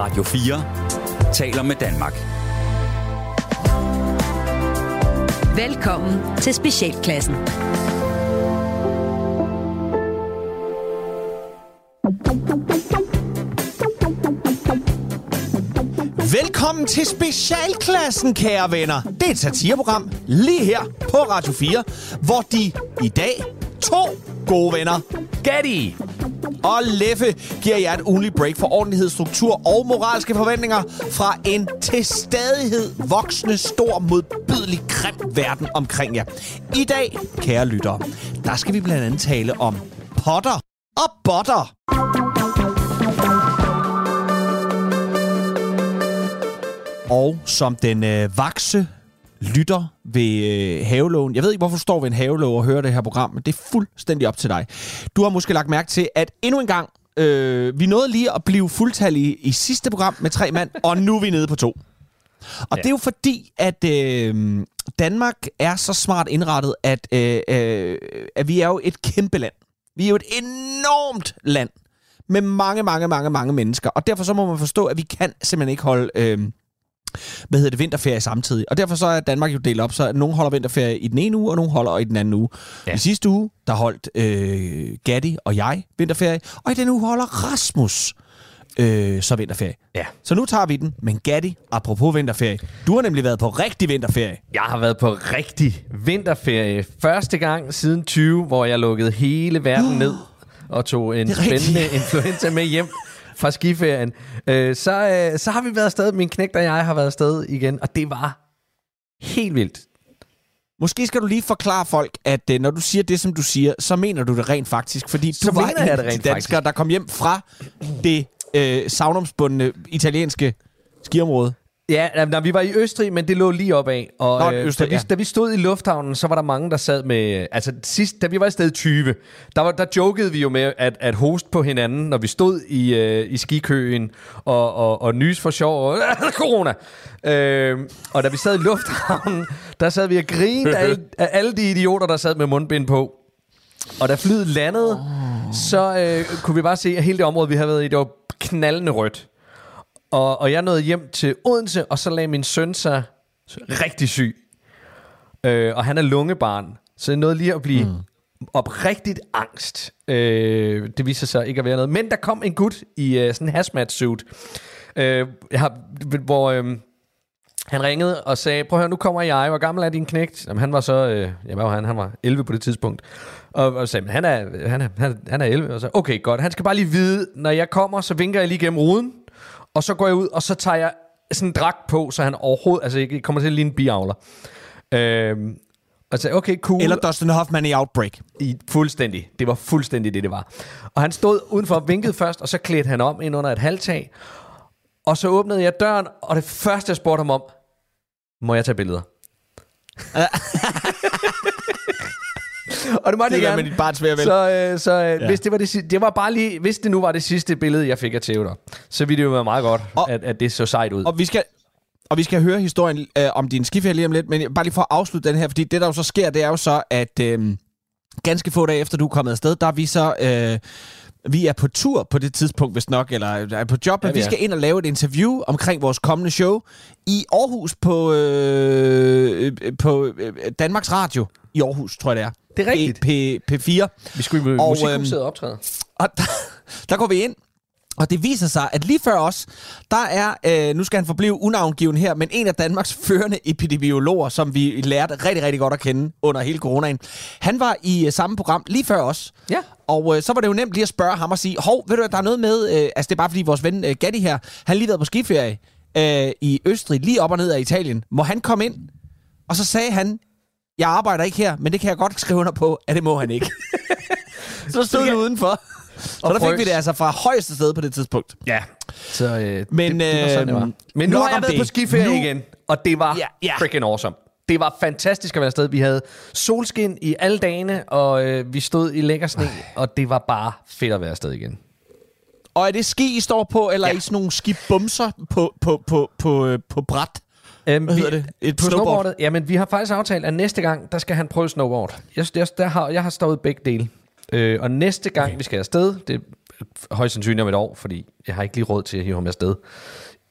Radio 4 taler med Danmark. Velkommen til Specialklassen. Velkommen til Specialklassen, kære venner. Det er et satireprogram lige her på Radio 4, hvor de i dag to gode venner, Gatti og Leffe, giver jer et ugenligt break for ordentlighed, struktur og moralske forventninger fra en til stadighed voksende, stor, modbydelig, grim verden omkring jer. I dag, kære lyttere, der skal vi blandt andet tale om potter og botter. Og som den øh, vakse lytter ved øh, havelågen. Jeg ved ikke, hvorfor du står ved en havelåg og hører det her program, men det er fuldstændig op til dig. Du har måske lagt mærke til, at endnu en gang, øh, vi nåede lige at blive fuldtallige i sidste program med tre mand, og nu er vi nede på to. Og ja. det er jo fordi, at øh, Danmark er så smart indrettet, at, øh, øh, at vi er jo et kæmpe land. Vi er jo et enormt land med mange, mange, mange, mange mennesker. Og derfor så må man forstå, at vi kan simpelthen ikke holde... Øh, hvad hedder det, vinterferie samtidig. Og derfor så er Danmark jo delt op, så nogen holder vinterferie i den ene uge, og nogen holder i den anden uge. Ja. I sidste uge, der holdt øh, Gatti og jeg vinterferie, og i den uge holder Rasmus øh, så vinterferie. Ja. Så nu tager vi den. Men Gatti, apropos vinterferie, du har nemlig været på rigtig vinterferie. Jeg har været på rigtig vinterferie. Første gang siden 20, hvor jeg lukkede hele verden ned og tog en spændende influenza med hjem fra skiferien. Øh, så, øh, så har vi været afsted, min knægt og jeg har været afsted igen, og det var helt vildt. Måske skal du lige forklare folk, at øh, når du siger det, som du siger, så mener du det rent faktisk. Fordi Så du var en det af rent de danskere, faktisk. der kom hjem fra det øh, savnomsbundne italienske skiområde. Ja, nej, vi var i Østrig, men det lå lige opad. Og Nå, øh, Østrig, da, vi, ja. da vi stod i lufthavnen, så var der mange, der sad med... Altså sidst, da vi var i sted 20, der, var, der jokede vi jo med at, at hoste på hinanden, når vi stod i, øh, i skikøen og, og, og nys for sjov og corona. Øh, og da vi sad i lufthavnen, der sad vi og grinede af, alle- af alle de idioter, der sad med mundbind på. Og da flyet landede, oh. så øh, kunne vi bare se, at hele det område, vi havde været i, det var knaldende rødt. Og, og jeg nåede hjem til Odense, og så lagde min søn sig rigtig syg. Øh, og han er lungebarn, så jeg nåede lige at blive mm. oprigtigt angst. Øh, det viser sig ikke at være noget. Men der kom en gut i øh, sådan en hazmat suit, øh, jeg har, hvor... Øh, han ringede og sagde, prøv at høre, nu kommer jeg. Hvor gammel er din knægt? Jamen, han var så, øh, ja, hvad var han? Han var 11 på det tidspunkt. Og, og sagde, han er, han, er, han, er, han er 11. Og så, okay, godt. Han skal bare lige vide, når jeg kommer, så vinker jeg lige gennem ruden. Og så går jeg ud, og så tager jeg sådan en dragt på, så han overhovedet, altså ikke kommer til at ligne en biavler. Øhm, og så okay, cool. Eller Dustin Hoffman i Outbreak. I, fuldstændig. Det var fuldstændig det, det var. Og han stod udenfor og vinkede først, og så klædte han om ind under et halvtag. Og så åbnede jeg døren, og det første, jeg spurgte ham om, må jeg tage billeder? og det måtte Det jeg er gerne. med dit barns ved. Så, øh, så øh, Ja. hvis, det var det, det var bare lige, hvis det nu var det sidste billede, jeg fik af Theodor, så ville det jo være meget godt, Og- at, at det så sejt ud. Og vi skal, og vi skal høre historien øh, om din skiferie lige om lidt, men bare lige for at afslutte den her, fordi det, der jo så sker, det er jo så, at øh, ganske få dage efter du er kommet afsted, der er vi så... Øh, vi er på tur på det tidspunkt, hvis nok, eller er på job, men Ja, vi vi skal ind og lave et interview omkring vores kommende show i Aarhus på, øh, øh, på øh, Danmarks Radio i Aarhus, tror jeg det er. Det er rigtigt. P, P4. vi skulle i og, musikhuset optræde. Og der, der går vi ind, og det viser sig, at lige før os, der er, øh, nu skal han forblive unavngiven her, men en af Danmarks førende epidemiologer, som vi lærte rigtig, rigtig godt at kende under hele coronaen. Han var i øh, samme program lige før os. Ja. Og øh, så var det jo nemt lige at spørge ham og sige, hov, ved du, der er noget med, øh, altså det er bare fordi vores ven øh, Gatti her, han lige været på skiferie øh, i Østrig, lige op og ned af Italien. Må han komme ind? Og så sagde han, jeg arbejder ikke her, men det kan jeg godt skrive under på, at det må han ikke. så stod vi udenfor. Så der fik vi det altså fra højeste sted på det tidspunkt. Ja. Så øh, Men, det, det var sådan, det var. øhm, Men nu har jeg været det. på skiferie Nu- igen, og det var Ja, ja. freaking awesome. Det var fantastisk at være afsted. Vi havde solskin i alle dagene, og øh, vi stod i lækker sne, og det var bare fedt at være afsted igen. Og er det ski, I står på, eller ja. Er I sådan nogle skibumser på, på, på, på, øh, på bræt? Øhm, Hvad hedder det? Et på snowboard? snowboardet? Jamen, vi har faktisk aftalt, at næste gang, der skal han prøve snowboard. Jeg, jeg, der har, jeg har stået begge dele. Øh, og næste gang, okay. vi skal afsted, det højst sandsynligt om et år, fordi jeg har ikke lige råd til at hive ham afsted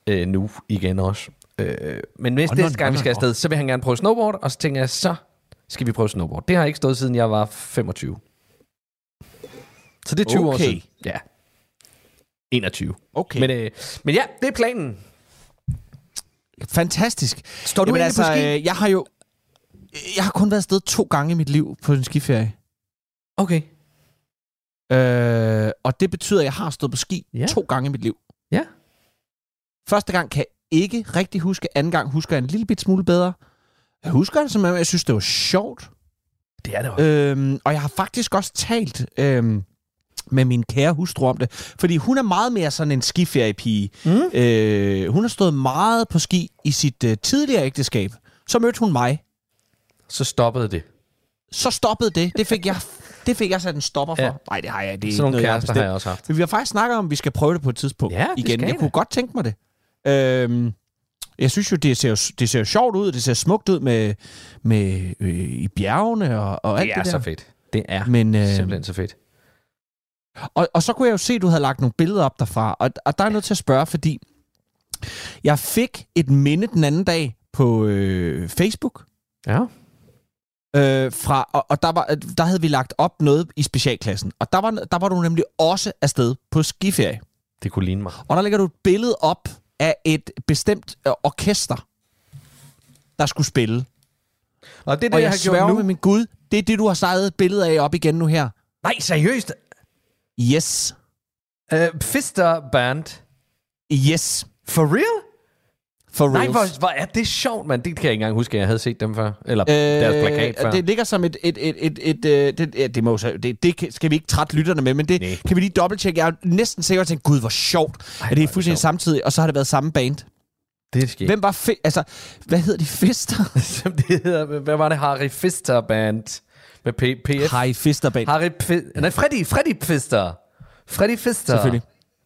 øh, nu igen også. Øh, men nå, næste gang, vi skal afsted, så vil han gerne prøve snowboard, og så tænker jeg, så skal vi prøve snowboard. Det har ikke stået, siden jeg var 25. Så det er 20 år Okay. siden. Ja. 21. Okay. Men, øh, men ja, det er planen. Fantastisk. Står du Jamen, egentlig på ski? øh, jeg har jo... Jeg har kun været afsted to gange i mit liv på en skiferie. Okay. Øh, og det betyder, at jeg har stået på ski Ja. to gange i mit liv. Ja. Første gang kan jeg ikke rigtig huske. Anden gang husker jeg en lille bit smule bedre. Jeg husker det, som om jeg synes, det var sjovt. Det er det også. Øhm, og jeg har faktisk også talt øhm, med min kære hustru om det. Fordi hun er meget mere sådan en skiferiepige. Mm. Øh, hun har stået meget på ski i sit øh, tidligere ægteskab. Så mødte hun mig. Så stoppede det. Så stoppede det. Det fik jeg, det fik jeg sat en stopper for. Ja. Nej, det har jeg. Det er Sådan nogle noget, jeg har kærester har jeg også haft. Men vi har faktisk snakket om, at vi skal prøve det på et tidspunkt Ja, det igen. Jeg I kunne godt tænke mig det. Øhm, jeg synes jo, det ser, jo- det ser jo sjovt ud. Det ser smukt ud med, med øh, i bjergene og, og alt Det det, er der. så fedt. Det er Men, øh, simpelthen så fedt. Og, og så kunne jeg jo se, at du havde lagt nogle billeder op derfra. Og, og der er nødt til at spørge, fordi jeg fik et minde den anden dag på øh, Facebook. Ja. Øh, fra, og, og der, var, der havde vi lagt op noget i specialklassen. Og der var, der var du nemlig også afsted på skiferie. Det kunne ligne mig. Og der lægger du et billede op af et bestemt øh, orkester, der skulle spille. Og det er det, og jeg, jeg har gjort nu. med min Gud, det er det, du har sejlet et billede af op igen nu her. Nej, seriøst? Yes. Uh, Fister Band. Yes. For real? For Nej, hvor, hvor er det sjovt, mand. Det kan jeg ikke engang huske, at jeg havde set dem før. Eller øh, deres plakat før. Det ligger som et... et, et, et, et, et det, ja, det, må, så- det, det skal vi ikke trætte lytterne med, men det Nej. kan vi lige dobbelttjekke. Jeg er næsten sikker på, at gud, hvor sjovt, Ej, at det er det fuldstændig sjovt. samtidig, og så har det været samme band. det er skægt. Hvem var... Fe- altså, hvad hedder de? Fister? Det hedder, hvad var det? Harry Fister Band. Med P- PF. Harry Fister Band. Harry Fi- Nej, Freddy, Freddy Fister. Freddy Fister. Selvfølgelig.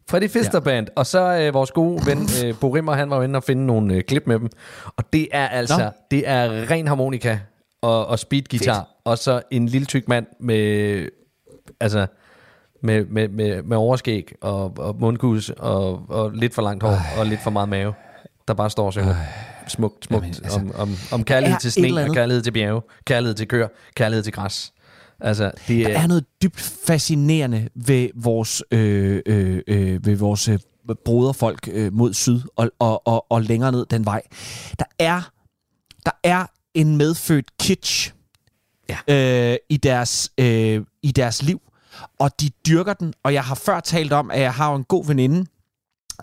Freddy Fister ja. Band. Og så øh, vores gode ven, øh, Bo Rimmer, han var jo inde og finde nogle øh, klip med dem. Og det er altså, Nå. det er ren harmonika og, og speedgitar. Fedt. Og så en lille tyk mand med, altså, med, med, med, med overskæg og, og mundkus og, og lidt for langt hår Ej. og lidt for meget mave, der bare står og synger smukt, smukt Jamen, altså, om, om, om kærlighed til sne og kærlighed til bjerge, kærlighed til køer, kærlighed til græs. Altså, det Der er noget dybt fascinerende ved vores, øh, øh, øh, ved vores øh, broderfolk øh, mod syd og, og, og, og længere ned den vej. Der er, der er en medfødt kitsch Ja. øh, i, deres, øh, i deres liv, og de dyrker den. Og jeg har før talt om, at jeg har en god veninde,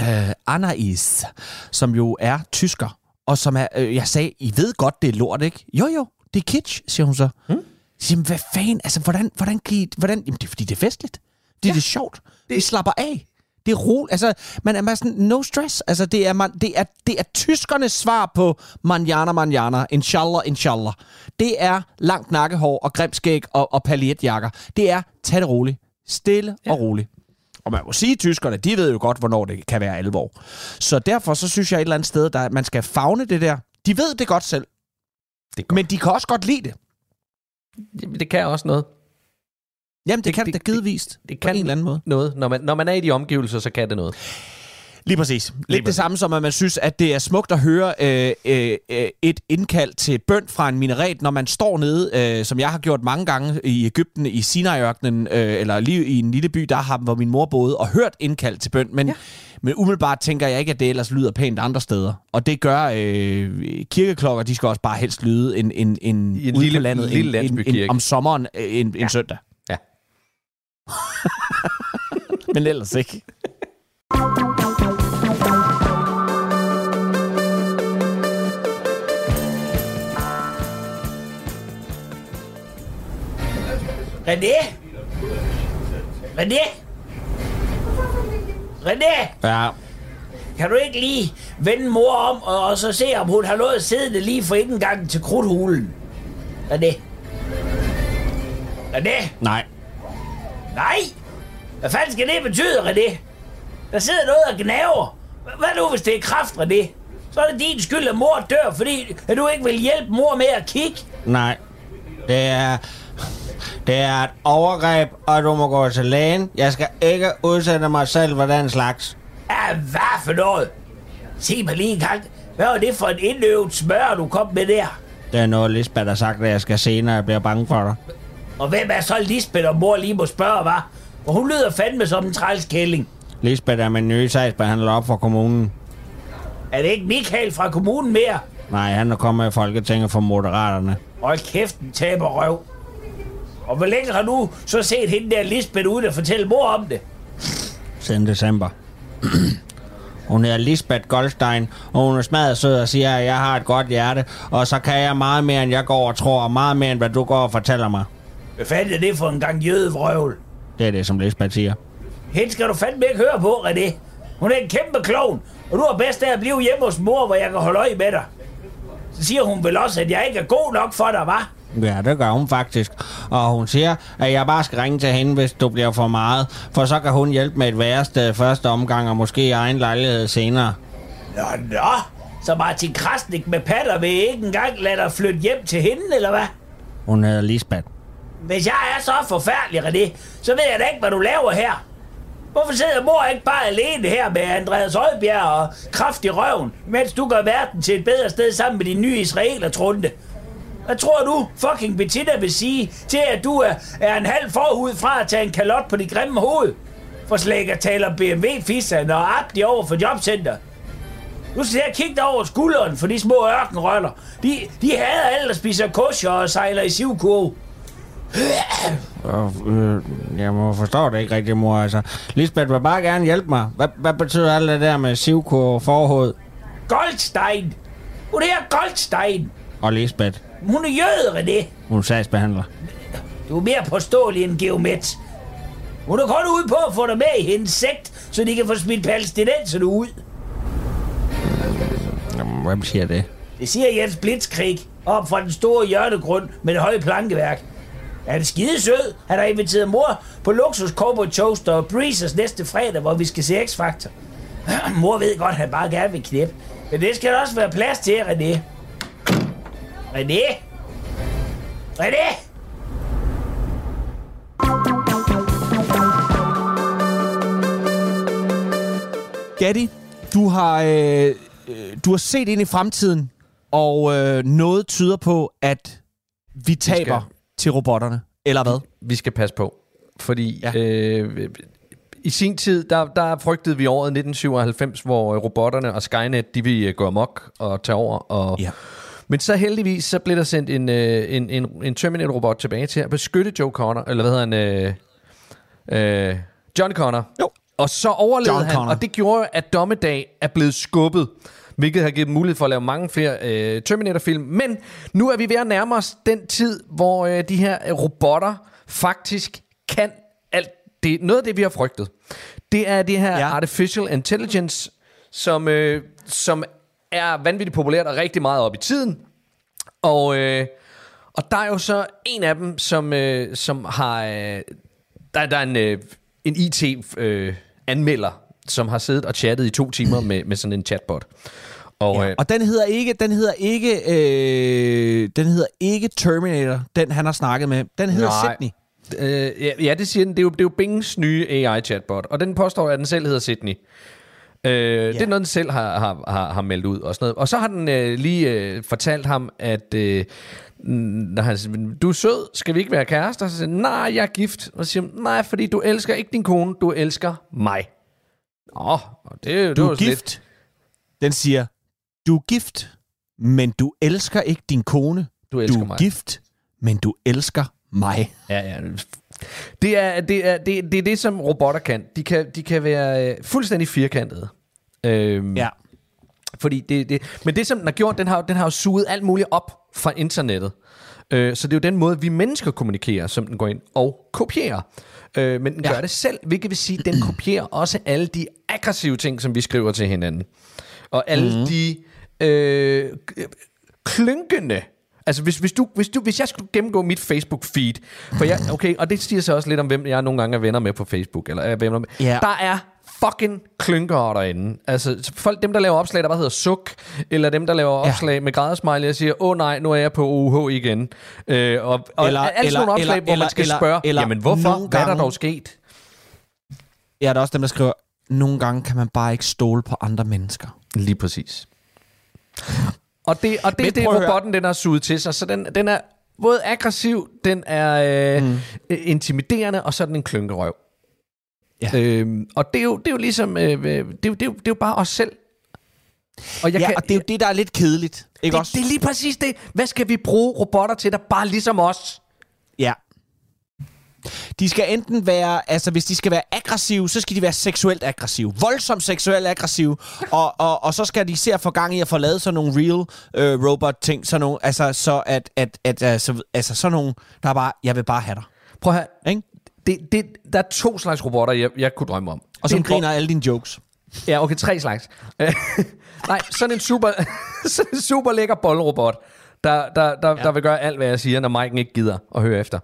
øh, Anais, som jo er tysker, og som er, øh, jeg sagde, I ved godt, det er lort, ikke? Jo, jo, det er kitsch, siger hun så. Hmm? Så, Jamen, hvad fanden? Altså, hvordan, hvordan kan I, hvordan? Jamen, det er fordi, det er festligt. Det, ja. det er sjovt. Det... Vi slapper af. Det er roligt. Altså, man er bare sådan, no stress. Altså, det er, man, det er, det er tyskernes svar på manjana, manjana, inshallah, inshallah. Det er langt nakkehår og grimskæg og, og paljetjakker. Det er, tag det roligt. Stille ja. og roligt. Og man må sige, at tyskerne, de ved jo godt, hvornår det kan være alvor. Så derfor så synes jeg et eller andet sted, der man skal fagne det der. De ved det godt selv, det, godt. men de kan også godt lide det. Jamen, det kan også noget. Jamen, det, Det- det kan det- det, givetvis. det på kan- en eller anden måde. noget. Når man, når man er i de omgivelser, så kan det noget. Lige præcis. Lidt præcis. det samme som, at man synes, at det er smukt at høre øh, øh, øh, et indkald til bøn fra en minaret, når man står nede, øh, som jeg har gjort mange gange i Ægypten, i Sinai-ørkenen, øh, eller lige i en lille by, der har hvor min mor boede, og hørt indkald til bøn. Men, ja. men umiddelbart tænker jeg ikke, at det ellers lyder pænt andre steder. Og det gør øh, kirkeklokker, de skal også bare helst lyde en, en, en, I en ude lille- på landet lille en, en, en, om sommeren øh, en, en Ja. søndag. Ja. men ellers ikke. René? René? René? Ja. Kan du ikke lige vende mor om, og, og så se, om hun har noget siddende lige for indgangen til krudthulen? René? René? Nej. Nej! Hvad fanden skal det betyde, René? Der sidder noget og gnaver. Hvad nu, hvis det er kraft, René? Så er det din skyld, at mor dør, fordi at du ikke vil hjælpe mor med at kigge. Nej. Det er Det er et overgreb, og du må gå til lægen. Jeg skal ikke udsætte mig selv for den slags. Ja, hvad for noget? Sig mig lige en gang. Hvad var det for en indøvet smør, du kom med der? Det er noget, Lisbeth har sagt, at jeg skal se, når jeg bliver bange for dig. Og hvem er så Lisbeth, og mor lige må spørge, var? Og hun lyder fandme som en trælskælling. Lisbeth er min nye sagsbehandler op for kommunen. Er det ikke Michael fra kommunen mere? Nej, han er kommet i Folketinget for Moderaterne. Hold kæft, en taber røv. Og hvor længe har du så set hende der Lisbeth ude og fortælle mor om det? Siden december. Hun hedder Lisbeth Goldstein, og hun er smadret sød og siger, at jeg har et godt hjerte, og så kan jeg meget mere, end jeg går og tror, og meget mere, end hvad du går og fortæller mig. Hvad fanden er det for en gang jødevrøvl? Det er det, som Lisbeth siger. Hende skal du fandme ikke høre på, René. Hun er en kæmpe klovn, og du er bedst af at blive hjemme hos mor, hvor jeg kan holde øje med dig. Så siger hun vel også, at jeg ikke er god nok for dig, var? Ja, det gør hun faktisk. Og hun siger, at jeg bare skal ringe til hende, hvis du bliver for meget. For så kan hun hjælpe med et værste første omgang, og måske i egen lejlighed senere. Nå, nå. Så Martin Krasnik med patter vil ikke engang lade dig flytte hjem til hende, eller hvad? Hun hedder Lisbeth. Hvis jeg er så forfærdelig, René, så ved jeg da ikke, hvad du laver her. Hvorfor sidder mor ikke bare alene her med Andreas Højbjerg og kraft i røven, mens du gør verden til et bedre sted sammen med din nye israeler-trunde? Hvad tror du, fucking Bettina vil sige til, at du er, er en halv forhud fra at tage en kalot på dit grimme hoved? For slækker taler BMW-fisserne og Abdi over for jobcenter. Nu skal jeg kigge dig over skulderen for de små ørkenrøller. De, de hader alle, der spiser kosher og sejler i sivkurve. Og, øh, jeg må forstå det ikke rigtigt, mor. Altså, Lisbeth vil bare gerne hjælpe mig. Hvad, hvad betyder alt det der med sivkur forhoved Goldstein! Hun er Goldstein! og Lisbeth? Hun er jøde, René. Hun er sagsbehandler. Du er mere påståelig end geomet. Hun er kun ude på at få dig med i hendes sekt, så de kan få smidt palæstinenserne ud. Jamen, Hvem siger det? Det siger Jens Blitzkrig op fra den store hjørnegrund med det høje plankeværk. Han er skide sød. Han har inviteret mor på luksus cowboy toaster og breezers næste fredag, hvor vi skal se X-Factor. mor ved godt, at han bare gerne vil knæppe. Men det skal der også være plads til, René. René? René? Gatti, du har, øh, øh, du har set ind i fremtiden, og øh, noget tyder på, at vi taber til robotterne. Eller hvad? Vi skal passe på, fordi Ja. ja. øh, i sin tid, der, der frygtede vi året 1997, hvor øh, robotterne og Skynet, de ville øh, gå amok og tage over. Og, Ja. Men så heldigvis, så blev der sendt en, øh, en, en, en Terminator-robot tilbage til at beskytte Joe Connor, eller hvad hedder han? Øh, øh, John Connor. Jo. Og så overlevede John han, Connor. og det gjorde, at Dommedag er blevet skubbet, hvilket har givet dem mulighed for at lave mange flere øh, Terminator-film. Men nu er vi ved at nærme os den tid, hvor øh, de her øh, robotter faktisk kan alt det. Noget af det, vi har frygtet, det er det her Ja. ja. artificial intelligence, som, øh, som er vanvittigt populært og rigtig meget op i tiden. Og, øh, og der er jo så en af dem, som, øh, som har... Øh, der, der er en, øh, en IT-anmelder, som har siddet og chattet i to timer med, med sådan en chatbot. Og, Ja. øh, Og den hedder ikke, den hedder ikke, øh, den hedder ikke Terminator, den han har snakket med. Den hedder Nej. Sydney. Øh, ja, ja, det siger den. Det er, jo, det er jo Bings nye AI-chatbot, og den påstår, at den selv hedder Sydney. Øh, ja. Det er noget, den selv har, har, har, har meldt ud og sådan noget. Og så har den øh, lige øh, fortalt ham, at øh, når han siger, du er sød, skal vi ikke være kærester? Så siger nej, jeg er gift. Og så siger nej, fordi du elsker ikke din kone, du elsker mig. Nå, og det, Du er så lidt- gift. Den siger, du er gift, men du elsker ikke din kone. Du elsker du er mig. gift, men du elsker mig. Ja, ja. Det er det, er, det, det, er det som robotter kan. De kan, de kan være øh, fuldstændig firkantede. Øhm, Ja. Fordi det, det, men det, som den har gjort, den har, den har jo suget alt muligt op fra internettet. Øh, så det er jo den måde, vi mennesker kommunikerer, som den går ind og kopierer. Øh, men den Ja. gør det selv, hvilket vil sige, at den kopierer også alle de aggressive ting, som vi skriver til hinanden. Og alle mm-hmm. de øh, klynkende Altså, hvis, hvis, du, hvis, du, hvis jeg skulle gennemgå mit Facebook-feed, for jeg, okay, og det siger så også lidt om, hvem jeg nogle gange er venner med på Facebook, eller er venner med, Ja. der er fucking klynker derinde. Altså, folk, dem der laver opslag, der bare hedder suk, eller dem der laver opslag med grædesmiley og siger, åh oh, nej, nu er jeg på UH igen. Øh, og og Eller- eller, alle eller- nogle opslag, eller- hvor man eller- skal eller- spørge, eller jamen hvorfor? nogle Hvad er der gange- dog sket? Ja, der er også dem, der skriver, nogle gange kan man bare ikke stole på andre mennesker. Lige præcis. Og det, og det er det, robotten den har suget til sig. Så den, den er både aggressiv, den er øh, mm. intimiderende, og så er den en klynkerøv. Ja. Øhm, og det er, jo, det er jo ligesom, øh, øh, det, er jo, det, er jo, det er jo bare os selv. Og jeg Ja, kan, og det er jo det, der er lidt kedeligt. Ikke det, også? det er lige præcis det. Hvad skal vi bruge robotter til, der bare ligesom os? Ja. De skal enten være, altså hvis de skal være aggressive, så skal de være seksuelt aggressive. Voldsomt seksuelt aggressive. Og, og, og så skal de se at få gang i at få lavet sådan nogle real øh, robot ting. Sådan nogle, altså, så at, at, at altså, altså sådan nogle, der er bare, jeg vil bare have dig. Prøv her. Ikke? Det, det, der er to slags robotter, jeg, jeg kunne drømme om. Og en griner alle dine jokes. Ja, okay, tre slags. Nej, sådan en super, sådan en super lækker boldrobot, der, der, der, ja. der vil gøre alt, hvad jeg siger, når Mike ikke gider at høre efter.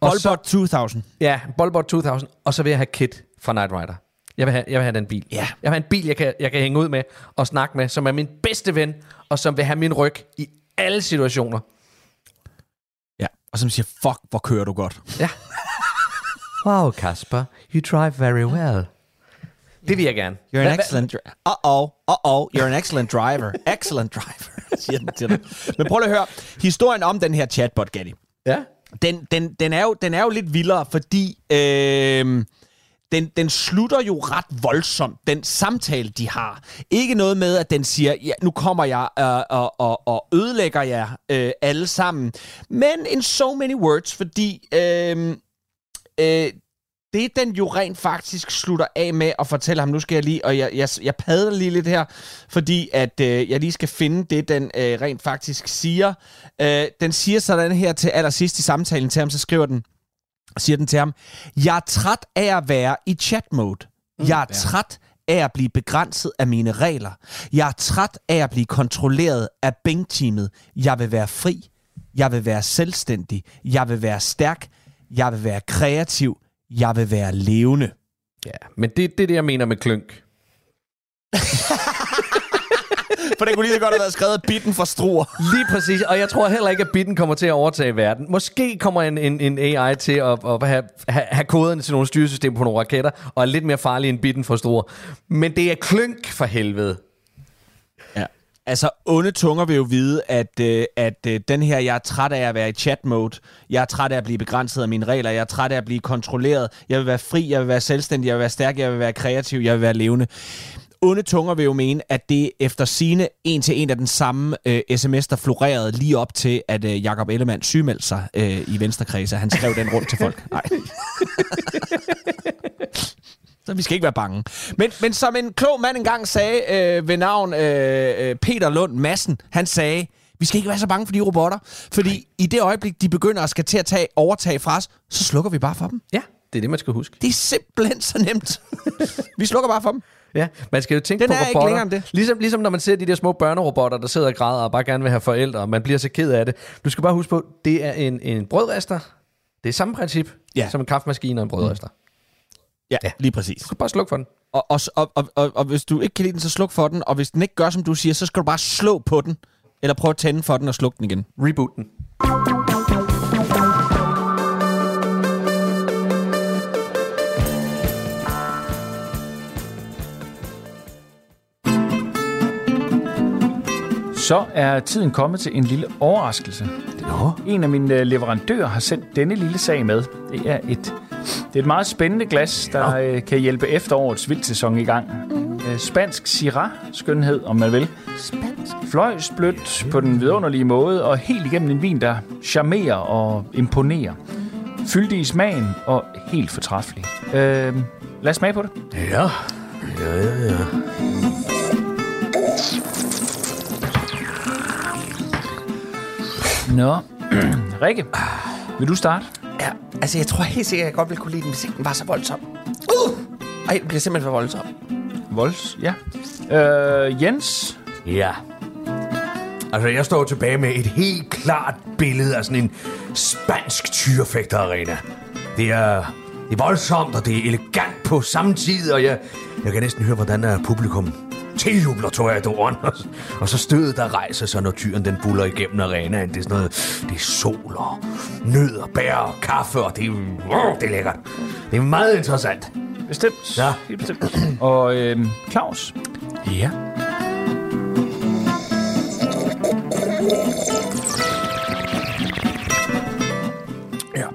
Og så, Bolbot 2000. ja, Boldbot 2000, og så vil jeg have Kit fra Knight Rider. Jeg vil have, jeg vil have den bil. Ja. Jeg vil have en bil, jeg kan, jeg kan hænge ud med og snakke med, som er min bedste ven, og som vil have min ryg i alle situationer. Ja. Og som siger, fuck, hvor kører du godt. Ja. Wow, Kasper, you drive very well. Det vil jeg gerne. You're an excellent driver. Uh-oh, uh-oh, you're an excellent driver. Excellent driver, siger den til dig. Men prøv at høre. Historien om den her chatbot, Gatti. Ja. Den, den, den, er jo, den er jo lidt vildere, fordi øh, den, den slutter jo ret voldsomt, den samtale, de har. Ikke noget med, at den siger, ja, nu kommer jeg øh, og, og, og ødelægger jer øh, alle sammen. Men in so many words, fordi øh, øh, det den jo rent faktisk slutter af med at fortælle ham, nu skal jeg lige, og jeg, jeg, jeg padler lige lidt her, fordi at øh, jeg lige skal finde det, den øh, rent faktisk siger. Øh, den siger sådan her til allersidst i samtalen til ham, så skriver den, siger den til ham, jeg er træt af at være i chat mode. Jeg er træt af at blive begrænset af mine regler. Jeg er træt af at blive kontrolleret af Bing-teamet. Jeg vil være fri. Jeg vil være selvstændig. Jeg vil være stærk. Jeg vil være kreativ. Jeg vil være levende. Ja, men det, det er det, jeg mener med klønk. For det kunne lige så godt have været skrevet bitten for struer. Lige præcis, og jeg tror heller ikke, at bitten kommer til at overtage verden. Måske kommer en, en, en AI til at, at have, have, have koderne til nogle styresystemer på nogle raketter, og er lidt mere farlig end bitten for store. Men det er klønk for helvede. Altså, onde tunger vil jo vide, at, øh, at øh, den her, jeg er træt af at være i chat mode. Jeg er træt af at blive begrænset af mine regler. Jeg er træt af at blive kontrolleret. Jeg vil være fri, jeg vil være selvstændig, jeg vil være stærk, jeg vil være kreativ, jeg vil være levende. Onde tunger vil jo mene, at det efter sine en til en af den samme øh, sms, der florerede lige op til, at øh, Jakob Ellemann sygemeldte sig øh, i Venstrekredse. Han skrev den rundt til folk. Nej. Så vi skal ikke være bange. Men, men som en klog mand engang sagde øh, ved navn øh, øh, Peter Lund Madsen, han sagde, vi skal ikke være så bange for de robotter, fordi i det øjeblik, de begynder at skal til at tage, overtage fra os, så slukker vi bare for dem. Ja, det er det, man skal huske. Det er simpelthen så nemt. vi slukker bare for dem. Ja, man skal jo tænke Den på er ikke robotter. længere end det. Ligesom, ligesom når man ser de der små børnerobotter, der sidder og græder og bare gerne vil have forældre, og man bliver så ked af det. Du skal bare huske på, det er en, en brødrester. Det er samme princip Ja. som en kaffemaskine og en brødrester. Ja, ja. lige præcis. Du skal bare slukke for den. Og, og, og, og, og, og hvis du ikke kan lide den, så sluk for den. Og hvis den ikke gør, som du siger, så skal du bare slå på den. Eller prøve at tænde for den og slukke den igen. Reboot den. Så er tiden kommet til en lille overraskelse. Nå. En af mine øh, leverandører har sendt denne lille sag med. Det er et, det er et meget spændende glas, der øh, kan hjælpe efterårets vildsæson i gang. Øh, Spansk Syrah, skønhed om man vil. Spansk? Fløjsblødt på den vidunderlige måde, og helt igennem en vin, der charmerer og imponerer. Fyldig i smagen og helt fortræffelig. Øh, lad os smage på det. Ja. Ja, ja, ja. Nå, Rikke, vil du starte? Altså jeg tror helt sikkert, at jeg godt ville kunne lide den, hvis ikke den var så voldsom. Uh! Ej, den bliver simpelthen for voldsom. Vols, ja. Øh, Jens, Ja. Altså, jeg står tilbage med et helt klart billede af sådan en spansk tyrefægterarena. Det er, det er voldsomt, og det er elegant på samme tid, og jeg, Jeg kan næsten høre, hvordan der er publikum tiljubler Toreadoren, og, og så stødet der rejser sig, når tyren den buller igennem arenaen. Det er sådan noget, det er sol og nødder, bær og kaffe, og det er, det er lækkert. Det er meget interessant. Bestemt. Ja. Helt bestemt. Og øh, Claus, Ja. Ja.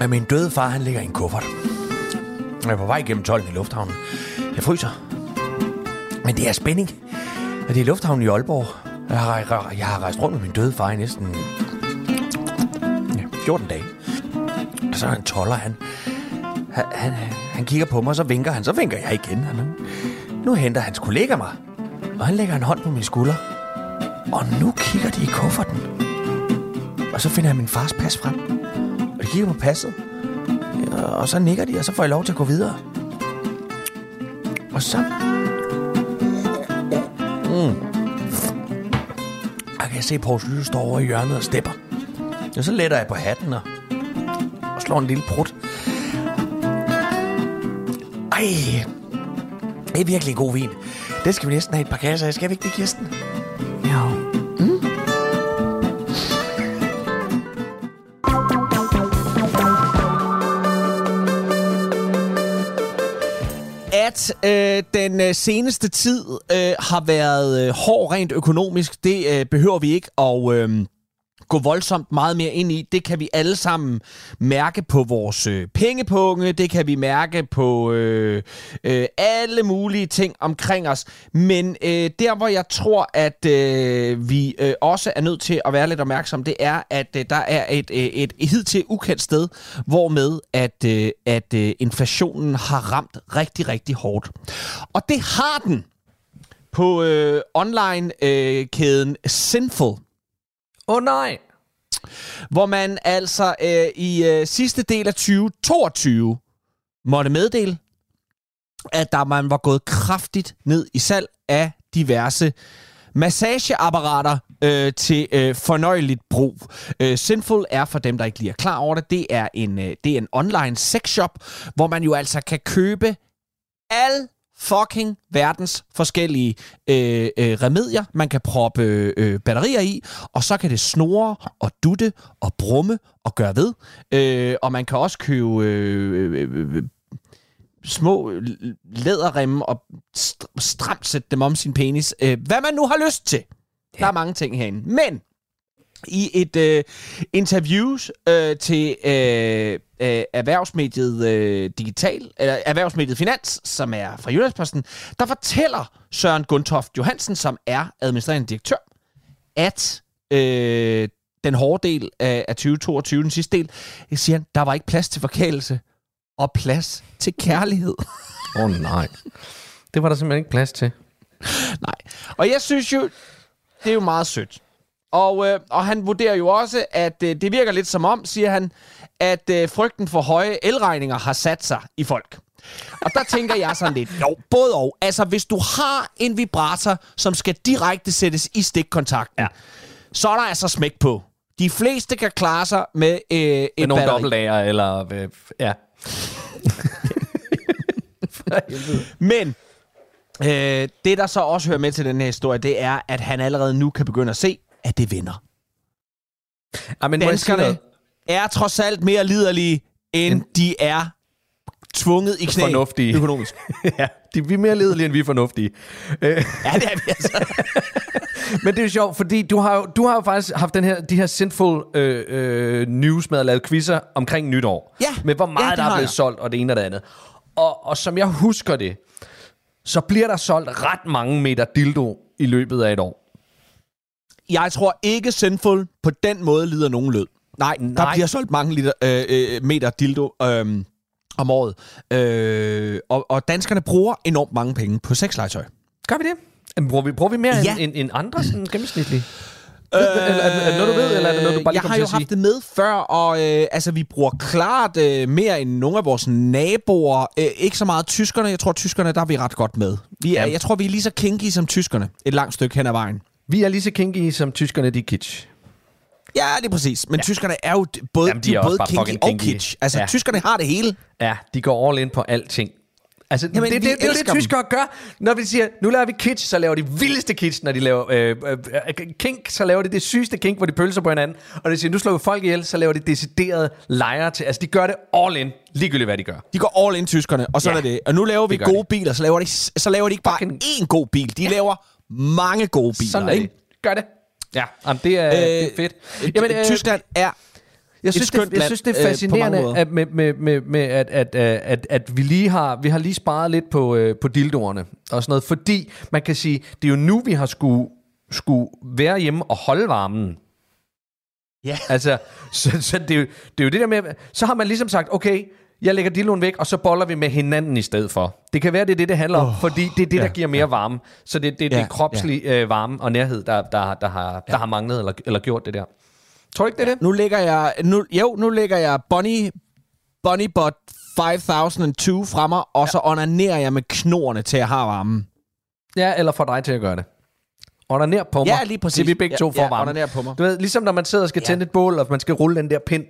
Ja, Min døde far, han ligger i en kuffert. Jeg er på vej igennem tolden i lufthavnen. Jeg fryser. Men det er spænding. Og det er i lufthavnen i Aalborg. Jeg har, jeg har rejst rundt med min døde far i næsten ja, 14 dage. Og så er han toller, han, han, han, han kigger på mig, og så vinker han. Så vinker jeg igen. Han, nu, nu henter hans kollega mig. Og han lægger en hånd på min skulder. Og nu kigger de i kufferten. Og så finder jeg min fars pas frem. Og de kigger på passet. Ja, Og så nikker de, og så får jeg lov til at gå videre. Og så... Mm. Jeg kan se, at Poul Slytter står over i hjørnet og stepper. Og så letter jeg på hatten og, og slår en lille prut. Ej, det er virkelig en god vin. Det skal vi næsten have et par kasser af. Skal vi ikke det, Kirsten? Jo. At øh, øh, seneste tid øh, har været øh, hård rent økonomisk, det øh, behøver vi ikke at øh, gå voldsomt meget mere ind i. Det kan vi alle sammen mærke på vores øh, pengepunge, det kan vi mærke på øh, øh, alle mulige ting omkring os. Men øh, der, hvor jeg tror, at øh, vi øh, også er nødt til at være lidt opmærksom, det er, at øh, der er et, øh, et, hidtil ukendt sted, hvor med at, øh, at øh, inflationen har ramt rigtig, rigtig hårdt. Og det har den på øh, online-kæden øh, Sinful Åh oh, nej. hvor man altså øh, i øh, sidste del af 2022 måtte meddele, at der man var gået kraftigt ned i salg af diverse massageapparater øh, til øh, fornøjeligt brug. Øh, Sinful er for dem, der ikke lige er klar over det, det er en, øh, det er en online sexshop, hvor man jo altså kan købe al fucking verdens forskellige øh, øh, remedier, man kan proppe øh, øh, batterier i, og så kan det snore og dutte og brumme og gøre ved. Øh, og man kan også købe øh, øh, øh, små læderremme og st- stramt sætte dem om sin penis. Øh, hvad man nu har lyst til. Der er mange ting herinde. Men i et øh, interview øh, til øh, øh, erhvervsmediet øh, Digital, eller erhvervsmediet Finans, som er fra Jyllandsposten, der fortæller Søren Guntoft Johansen, som er administrerende direktør, at øh, den hårde del af, af 2022, den sidste del, siger han, der var ikke plads til forkælelse og plads til kærlighed. Åh oh, nej. Det var der simpelthen ikke plads til. Nej. Og jeg synes jo, det er jo meget sødt. Og, øh, og han vurderer jo også, at øh, det virker lidt som om, siger han, at øh, frygten for høje elregninger har sat sig i folk. Og der tænker jeg sådan lidt, jo, både og. Altså, hvis du har en vibrator, som skal direkte sættes i stikkontakten, ja. så er der altså smæk på. De fleste kan klare sig med øh, et Med nogle batteri. dobbeltlager, eller... Øh, ja. Men øh, det, der så også hører med til den her historie, det er, at han allerede nu kan begynde at se, at det vinder. ja men Danskerne er trods alt mere liderlige, end de er tvunget i knæ Fornuftige. økonomisk. ja, de, vi er mere ledelige, end vi er fornuftige. Ja, det er vi altså. Men det er jo sjovt, fordi du har jo, du har jo faktisk haft den her, de her sinful øh, øh, news med at lave quizzer omkring nytår. Ja, Med hvor ja, meget det der er blevet jeg. solgt, og det ene og det andet. Og, og som jeg husker det, så bliver der solgt ret mange meter dildo i løbet af et år. Jeg tror ikke Sinful på den måde lider nogen lød. Nej, Nej. der bliver solgt mange liter, øh, øh, meter dildo øh, om året. Øh, og, og danskerne bruger enormt mange penge på sexlegetøj. Gør vi det? Bruger vi, bruger vi mere Ja. end, end, andre sådan gennemsnitlige? Øh, er, er, det noget, du ved, eller er det noget, du bare lige jeg har jo haft det med før, og øh, altså, vi bruger klart øh, mere end nogle af vores naboer. Øh, ikke så meget tyskerne. Jeg tror, tyskerne, der er vi ret godt med. Vi er, Ja. jeg tror, vi er lige så kinky som tyskerne. Et langt stykke hen ad vejen. Vi er lige så kinky som tyskerne, de er kitsch. Ja, det er præcis. Men ja. tyskerne er jo både, Jamen, de de er er også både kinky fucking og kinky. kitsch. Altså, Ja. ja. tyskerne har det hele. Ja, de går all in på alting. Altså, Jamen, det, det, det, det, er det, tyskere gør. Når vi siger, nu laver vi kitsch, så laver de vildeste kitsch, når de laver øh, øh, øh, kink, så laver de det sygeste kink, hvor de pølser på hinanden. Og det siger, nu slår vi folk ihjel, så laver de deciderede lejre til. Altså, de gør det all in, ligegyldigt hvad de gør. De går all in, tyskerne, og sådan Ja, er det. Og nu laver vi det gode biler, så laver, de, så laver de ikke bare Fucking- én god bil. De laver mange gode biler, Sådan er ikke? Gør det. Ja, jamen, det, er, øh, det er fedt. Jamen, øh, Tyskland er Jeg synes, det, jeg synes, det øh, er på fascinerende, at, med, med, med, med at, at, at, at, at vi lige har vi har lige sparet lidt på, øh, på dildoerne og sådan noget, fordi man kan sige, det er jo nu, vi har skulle, skulle være hjemme og holde varmen. Ja. Altså, så, så det, er jo, det er jo det der med, så har man ligesom sagt, okay, jeg lægger dildoen væk, og så boller vi med hinanden i stedet for. Det kan være, det er det, det handler om, oh, fordi det er det, der giver mere varme. Så det, det, det Ja, er kropslig øh, varme og nærhed, der, der, der, har, der har manglet eller, eller gjort det der. Tror du ikke, det er det? Nu lægger jeg... Nu, jo, nu lægger jeg Bonnie, Bonnie Bot 5002 fra mig, og så onanerer jeg med knorene til at have varmen. Ja, eller få dig til at gøre det. Onaner på mig. Ja, lige præcis. Til vi begge Ja, to får ja, varme. på mig. Du ved, ligesom når man sidder og skal Ja. tænde et bål, og man skal rulle den der pind.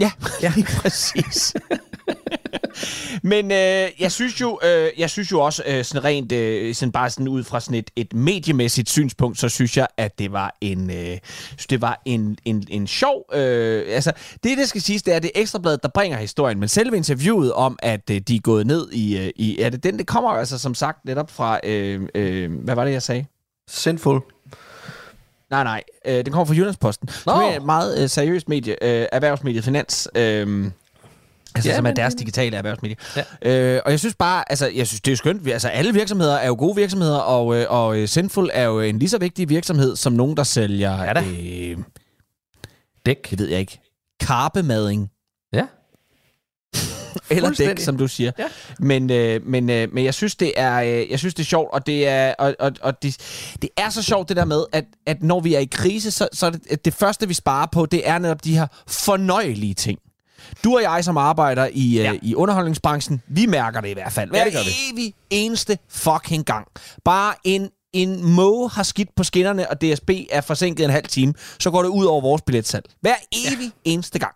Ja, ja. præcis. Men øh, jeg synes jo, øh, jeg synes jo også øh, sådan rent, øh, sådan bare sådan ud fra sådan et, et mediemæssigt synspunkt, så synes jeg, at det var en, øh, det var en, en, en sjov. Øh, altså, det det skal siges, det er det ekstrabladet, der bringer historien, men selve interviewet om, at øh, de er gået ned i, øh, i, er det den, det kommer altså som sagt netop fra, øh, øh, hvad var det jeg sagde? Sinful. Nej, nej. Øh, den kommer fra Jyllandsposten. Nå. Som er et meget øh, seriøst medie. Øh, erhvervsmediet Finans. Øh, Altså, Ja, som er deres digitale erhvervsmedie. Ja. Øh, og jeg synes bare, altså, jeg synes, det er skønt. Altså, alle virksomheder er jo gode virksomheder, og, øh, og øh, Sinful er jo en lige så vigtig virksomhed som nogen, der sælger... Ja da. Øh, Dæk. det ved jeg ikke. Karpemading. Ja. Eller dæk, som du siger. Ja. Men, øh, men, øh, men jeg synes, det er, øh, jeg synes, det er sjovt, og det er, og, og, og det, det er så sjovt det der med, at, at når vi er i krise, så, så det, det første, vi sparer på, det er netop de her fornøjelige ting. Du og jeg, som arbejder i, ja. Ja. øh, i underholdningsbranchen, vi mærker det i hvert fald. Hver det gør vi. evig eneste fucking gang. Bare en, en måge har skidt på skinnerne, og DSB er forsinket en halv time, så går det ud over vores billetsalg. Hver evig ja. eneste gang.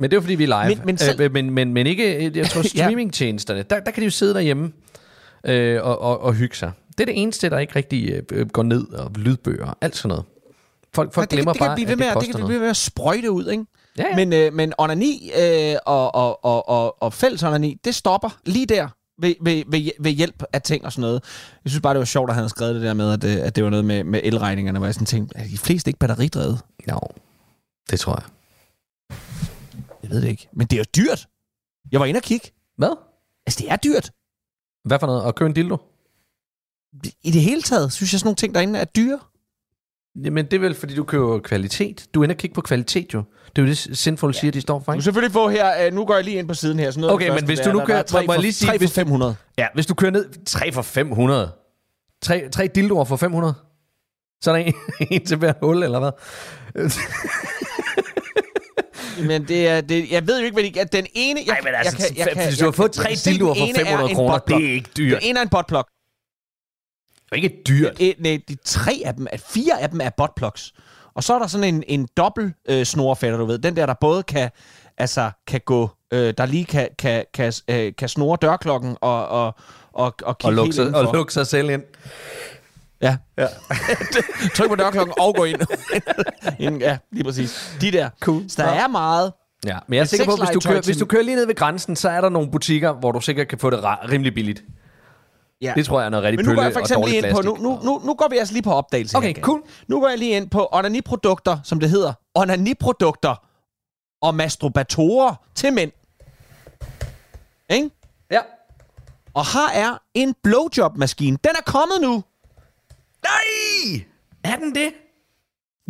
Men det er jo fordi, vi er live. Men- men selv- øh, men, men, men ikke, jeg tror, streamingtjenesterne, der, der kan de jo sidde derhjemme øh, og, og, og hygge sig. Det er det eneste, der ikke rigtig øh, går ned, og lydbøger og alt sådan noget. Folk, folk Ja, det, glemmer det kan bare, blive ved at med, det at- det kan noget. blive ved med at sprøjte ud, ikke? Ja, ja. Men, øh, men onani øh, og, og, og, og, og fælles onani, det stopper lige der ved, ved, ved, ved hjælp af ting og sådan noget. Jeg synes bare, det var sjovt, at han havde skrevet det der med, at, øh, at det var noget med, med elregningerne, hvor jeg sådan tænkte, er de fleste ikke batteridrevet? Jo, det tror jeg. Jeg ved det ikke. Men det er jo dyrt. Jeg var inde og kigge. Hvad? Altså, det er dyrt. Hvad for noget? At købe en dildo? I det hele taget, synes jeg, sådan nogle ting derinde er dyre. Jamen, det er vel, fordi du køber kvalitet. Du er inde og kigge på kvalitet, jo. Det er jo det, Sinful siger, de står for, Du ikke? selvfølgelig få her, øh, nu går jeg lige ind på siden her. Sådan noget Okay, men hvis du nu kører- der er tre må jeg for- lige sige, tre for hvis- 500. Ja, hvis du kører ned 3 for 500. 3, 3 dildoer for 500. Så er der en, en til hver hul, eller hvad? Men det er, det, jeg ved jo ikke, hvad de... at Den ene... Jeg, Nej, men altså, jeg kan, jeg kan, hvis du har fået tre dildoer for ene er 500 en kroner, det er ikke dyrt. Den ene er en buttplug. Det er ikke dyrt. Et, nej, de tre af dem, at fire af dem er buttplugs. Og så er der sådan en, en dobbelt øh, snorfætter, du ved. Den der, der både kan, altså, kan gå, øh, der lige kan, kan, kan, øh, kan snore dørklokken og, og, og, og Og lukke, sig, og lukke sig selv ind. Ja. Ja. Tryk på dørklokken og gå ind. ind. Ja, lige præcis. De der. Cool. Så der er meget. Ja, men jeg er sikker på, at hvis du, kører, hvis du kører lige ned ved grænsen, så er der nogle butikker, hvor du sikkert kan få det rimelig billigt. Ja. Det tror jeg er noget rigtig Men nu går pølle jeg for og eksempel lige ind på, nu, nu, nu, nu går vi altså lige på opdagelse Okay, her, cool. Nu går jeg lige ind på onaniprodukter, som det hedder. Onaniprodukter og masturbatorer til mænd. Ikke? Ja. Og her er en blowjob-maskine. Den er kommet nu. Nej! Er den det?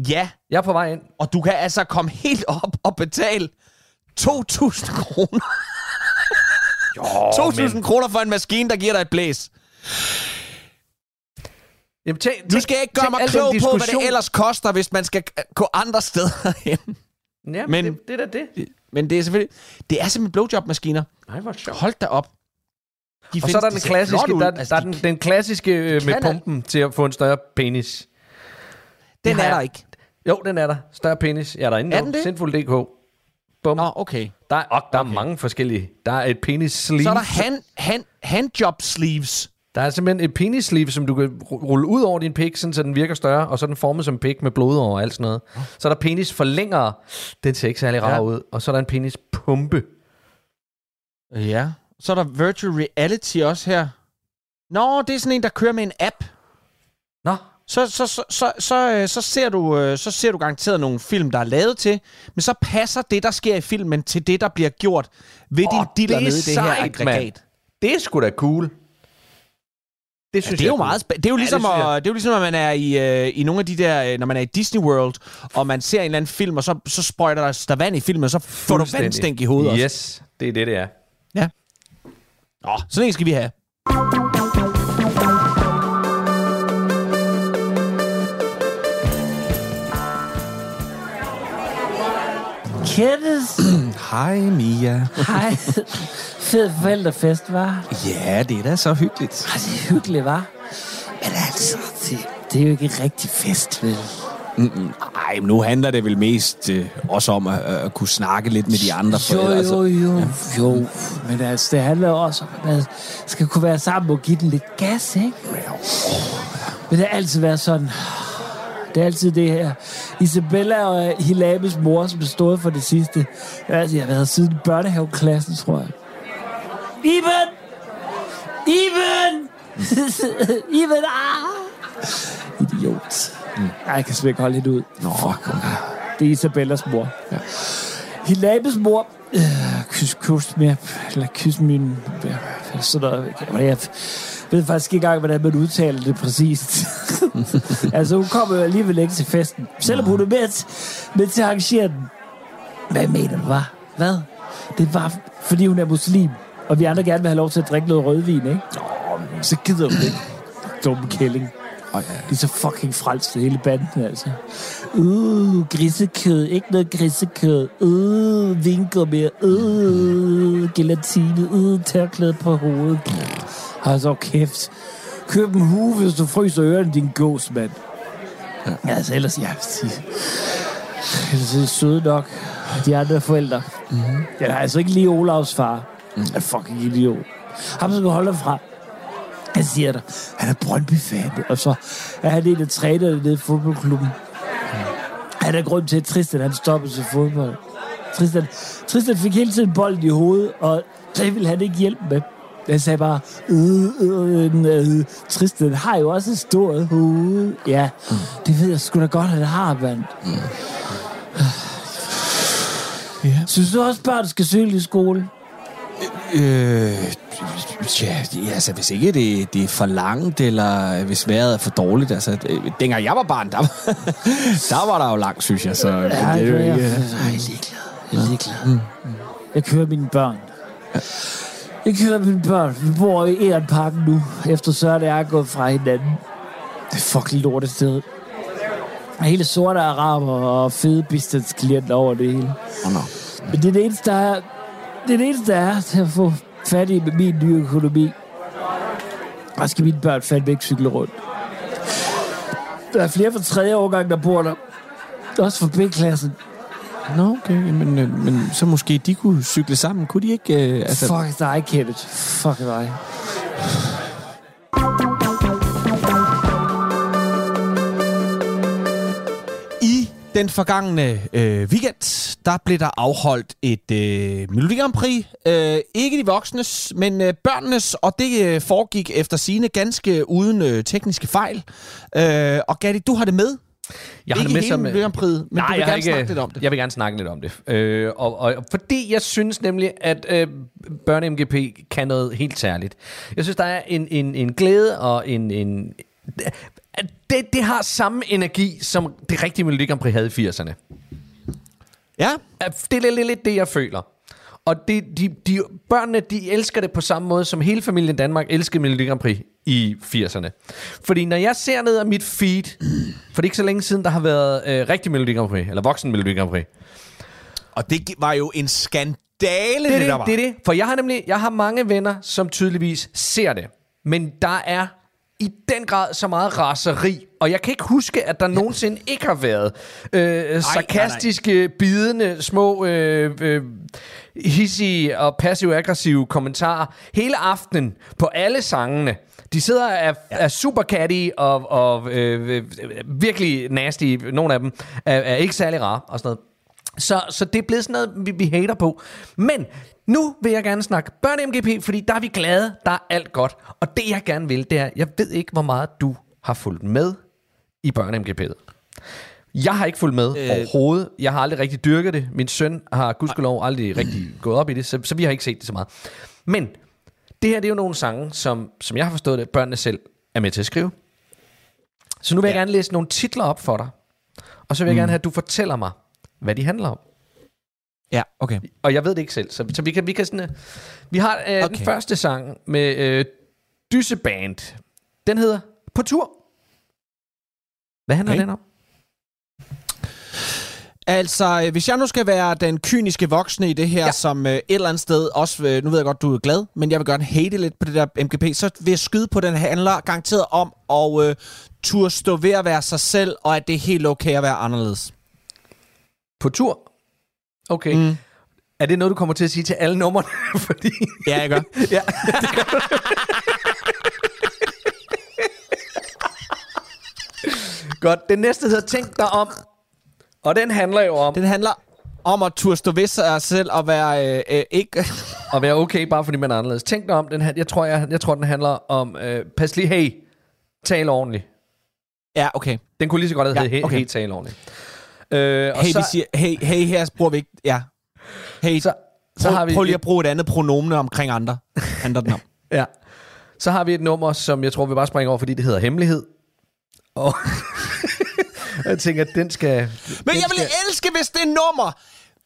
Ja, Jeg er på vej ind. og du kan altså komme helt op og betale 2.000 kroner. Jo, 2.000 kroner for en maskine, der giver dig et blæs. Jamen, tænk, Nu skal jeg ikke gøre mig klog på, hvad det ellers koster, hvis man skal gå andre steder hen. Ja, Men- men det, det er da det. Men det er selvfølgelig... Det er simpelthen blowjob-maskiner. Nej, hvor sjovt. Hold da op. De Og så er der de den klassiske, ud. der, Altså, der er de- den, den klassiske øh, med pumpen til at få en større penis. Den er der ikke. Jo, den er der. Større penis. Jeg er derinde Er den det? Sinful.dk. Bum. Nå, okay. Der, er, der er mange forskellige. Der er et penis sleeve. Så er der hand, hand, handjob sleeves. Der er simpelthen et penis sleeve, som du kan ru- rulle ud over din pik, sådan, så den virker større, og så er den formet som pik med blod over og alt sådan noget. Så er der penis forlængere. Den ser ikke særlig rar Ja. ud. Og så er der en penis pumpe. Ja. Så er der virtual reality også her. Nå, det er sådan en, der kører med en app. Nå, Så, så, så, så, så, øh, så, ser du, øh, så ser du garanteret nogle film, der er lavet til, men så passer det, der sker i filmen, til det, der bliver gjort ved din Åh, diller det er nede i det her aggregat. mand. det er sgu da cool. Det Ja, synes det er jo meget spæ- Det er jo ligesom, det ja, jeg. at, det er jo ligesom, at man er i, øh, i nogle af de der, øh, når man er i Disney World, og man ser en eller anden film, og så, så sprøjter der, der vand i filmen, og så får du vandstænk i hovedet også. Yes, det er det, det er. Nå, sådan en skal vi have. Kenneth, Hej, Mia. hej. Fed forældrefest, var. Ja, det er da så hyggeligt. Ah, det er hyggeligt, var. Men altså, det, det er jo ikke rigtig fest, vel? Ej, men nu handler det vel mest øh, også om at, at kunne snakke lidt med de andre Jo, forældre. Altså, jo, jo, jo. Men altså, det handler jo også om, at man skal kunne være sammen og give den lidt gas, ikke? Men det har altid været sådan. Det er altid det her. Isabella og Hilabes mor, som stået for det sidste. Altså, jeg har været siden børnehaveklassen, tror jeg. Iben! Iben! Iben, ah! Idiot. Mm. Jeg kan slet ikke holde lidt ud. Nå, okay. Det er Isabellas mor. Ja. Hilabes mor, øh, kys, kys med, eller kys min, ja, sådan noget. Jeg ved faktisk ikke engang, hvordan man udtaler det præcist. altså, hun kommer jo alligevel ikke til festen. Selvom hun er med, med til at arrangere den. Hvad mener du, var? Hvad? Det var, fordi hun er muslim, og vi andre gerne vil have lov til at drikke noget rødvin, ikke? Så gider hun ikke. Dumme kælling. Oh, ja. De er så fucking frelste, hele banden, altså. Uh, grisekød. Ikke noget grisekød. Uh, vinker Uh, gelatine. Uh, tørklæde på hovedet. Hold så kæft. Køb en hue, hvis du fryser ørerne, din gås, mand. Ja. Altså, ellers, jeg vil sige... Ellers er det søde nok. De andre forældre. Mm-hmm. Jeg er altså ikke lige Olavs far. Mm. Er fucking idiot. Ham skal du holde fra. Jeg siger dig, han er Brøndby-fan, og så er han en af trænerne nede i fodboldklubben. Han er grund til, at Tristan han stoppede til fodbold. Tristan, Tristan fik hele tiden bolden i hovedet, og det ville han ikke hjælpe med. Jeg sagde bare, øh, øh, øh, Tristan har jo også et stort hoved. Ja, mm. det ved jeg sgu da godt, at det har, mand. Mm. Ja. Synes du også, børn skal cykle i skole? Øh, ja, altså hvis ikke det, det er for langt, eller hvis vejret er for dårligt. Altså, øh, dengang jeg var barn, der, der var der jo langt, synes jeg. Så Ja, det er jo jeg, ikke... jeg, jeg er ligeglad. Jeg er ligeglad. Mm. Jeg kører mine børn. Jeg kører mine børn. Vi bor i Ehrenparken nu, efter Søren og jeg er gået fra hinanden. Det er fucking lortet sted. Hele sorte araber og fede bistandsklienter over det hele. Oh, no. Men det er det eneste, der er, det er det eneste, der er til at få fat i med min nye økonomi. Og skal mine børn fandme ikke cykle rundt. Der er flere fra tredje årgang, der bor der. Også fra B-klassen. Nå, okay, men, øh, men så måske de kunne cykle sammen. Kunne de ikke? Øh, altså, Fuck dig, Kenneth. Fuck dig. Den forgangne øh, weekend, der blev der afholdt et øh, Melodi Grand Prix. Øh, ikke de voksnes, men øh, børnenes, og det øh, foregik efter sine ganske uden øh, tekniske fejl. Øh, og Gatti, du har det med. Jeg har ikke det med hele som... Melodi Grand Prix, men Nej, du vil jeg gerne ikke, snakke lidt om det. Jeg vil gerne snakke lidt om det. Øh, og, og, fordi jeg synes nemlig, at øh, børne-MGP kan noget helt særligt. Jeg synes, der er en, en, en glæde og en... en det, det har samme energi, som det rigtige Melodi Grand Prix havde i 80'erne. Ja, Det er lidt, lidt det, jeg føler. Og det, de, de, børnene, de elsker det på samme måde, som hele familien Danmark elskede Melodi Grand Prix i 80'erne. Fordi når jeg ser ned af mit feed, for det er ikke så længe siden, der har været øh, rigtig Melodi Grand Prix, eller voksen Melodi Grand Prix. og det var jo en skandale, det, Det det, der var. det, er det. For jeg har nemlig jeg har mange venner, som tydeligvis ser det. Men der er i den grad så meget raseri, og jeg kan ikke huske, at der nogensinde ikke har været øh, sarkastiske, bidende, små, øh, øh, hissige og passiv-aggressive kommentarer hele aftenen på alle sangene. De sidder er, ja. er super catty og, og øh, øh, virkelig nasty. Nogle af dem er, er ikke særlig rare og sådan noget. Så, så det er blevet sådan noget, vi, vi hater på. Men nu vil jeg gerne snakke børne-MGP, fordi der er vi glade, der er alt godt. Og det jeg gerne vil, det er, jeg ved ikke, hvor meget du har fulgt med i børne-MGP'et. Jeg har ikke fulgt med øh. overhovedet. Jeg har aldrig rigtig dyrket det. Min søn har gudskelov aldrig rigtig gået op i det, så, så vi har ikke set det så meget. Men det her det er jo nogle sange, som, som jeg har forstået det, børnene selv er med til at skrive. Så nu vil jeg Ja. gerne læse nogle titler op for dig. Og så vil jeg mm. gerne have, at du fortæller mig, hvad de handler om. Ja, okay. Og jeg ved det ikke selv, så, så vi kan, vi kan sådan... Uh, vi har uh, okay. den første sang med uh, Dysseband. Den hedder På tur. Hvad handler Okay. den om? Altså, øh, hvis jeg nu skal være den kyniske voksne i det her, ja. som øh, et eller andet sted også, øh, nu ved jeg godt, du er glad, men jeg vil gerne hate lidt på det der MGP, så vil jeg skyde på, at den handler garanteret om at øh, turde stå ved at være sig selv, og at det er helt okay at være anderledes. På tur? Okay. Mm. Er det noget, du kommer til at sige til alle numrene? Fordi... Ja, jeg gør. ja. Godt. Den næste hedder Tænk dig om. Og den handler jo om Den handler om at turde stå ved sig selv og være øh, øh, ikke... at være okay, bare fordi man er anderledes. Tænk dig om. Den, jeg, tror, jeg, jeg tror, den handler om... Øh, pas lige, hey, tal ordentligt. ja, okay. Den kunne lige så godt have Ja, heddet, hey, okay. hey, tal ordentligt. Øh, og Hey, så, vi siger, hey, hey, her bruger vi ikke... Ja. Hey, så, så, prøv, har vi prøv lige at bruge et andet pronomne omkring andre. Handler den om. Ja. Så har vi et nummer, som jeg tror, vi bare springer over, fordi det hedder Hemmelighed. Og jeg tænker, at den skal... Men den jeg ville skal, elske, hvis det nummer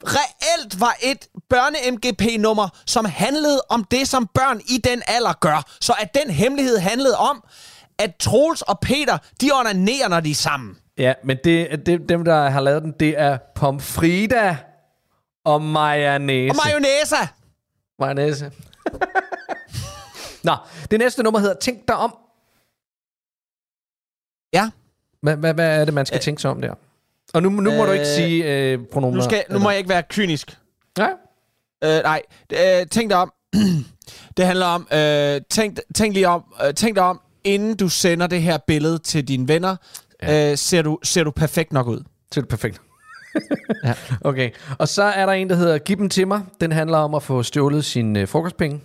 reelt var et børne-MGP-nummer, som handlede om det, som børn i den alder gør. Så at den hemmelighed handlede om, at Troels og Peter, de onanerer, når de er sammen. Ja, men det, det, dem, der har lavet den, det er Pomfrida og mayonnaise. Og mayonnaise. mayonnaise. Nå, det næste nummer hedder Tænk dig om. Ja, Hvad, hvad, hvad er det, man skal tænke sig om der? Og nu, nu må du ikke Øh, sige øh, pronomer. nu, skal, nu må jeg ikke være kynisk. Nej. Øh, nej, øh, tænk dig om. det handler om, øh, tænk, tænk, lige om øh, tænk dig om, inden du sender det her billede til dine venner, ja. øh, ser, du, ser du perfekt nok ud. Så er det perfekt. ja. Okay. Og så er der en, der hedder Giv dem til mig. Den handler om at få stjålet sine øh, frokostpenge.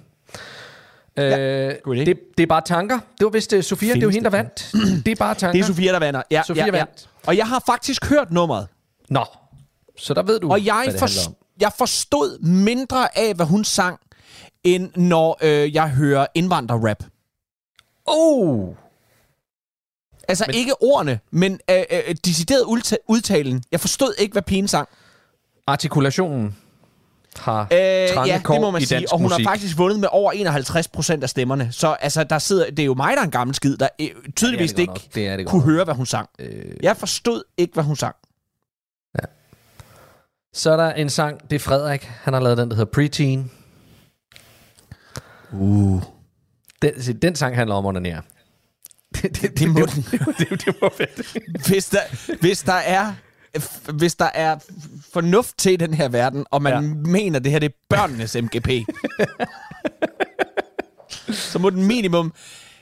Ja, øh, det, det er bare tanker. Det var vist uh, Sofia, det er jo Findes hende, der vandt. det er bare tanker. Det er Sofia, der vander. Ja, Sofia ja, ja. vandt. Og jeg har faktisk hørt nummeret. Nå, så der ved du, Og jeg, hvad det for, jeg forstod mindre af, hvad hun sang, end når øh, jeg hører indvandrerrap. Oh! Altså Men- ikke ordene, men øh, øh, decideret udta- udtalen. Jeg forstod ikke, hvad pigen sang. Artikulationen har Øh, ja, det må man i sige. Og hun musik. har faktisk vundet med over 51 procent af stemmerne. Så altså, der sidder, det er jo mig, der er en gammel skid, der øh, tydeligvis ikke nok. Det er det godt kunne nok. høre, hvad hun sang. Øh, Jeg forstod ikke, hvad hun sang. så er der en sang, det er Frederik. Han har lavet den, der hedder Preteen. Uh. Den, den sang handler om onanere. Det, det, Det må det, det, det, det må være hvis der, hvis der er hvis der er fornuft til den her verden, og man Ja. mener, det her det er børnenes MGP, så må den minimum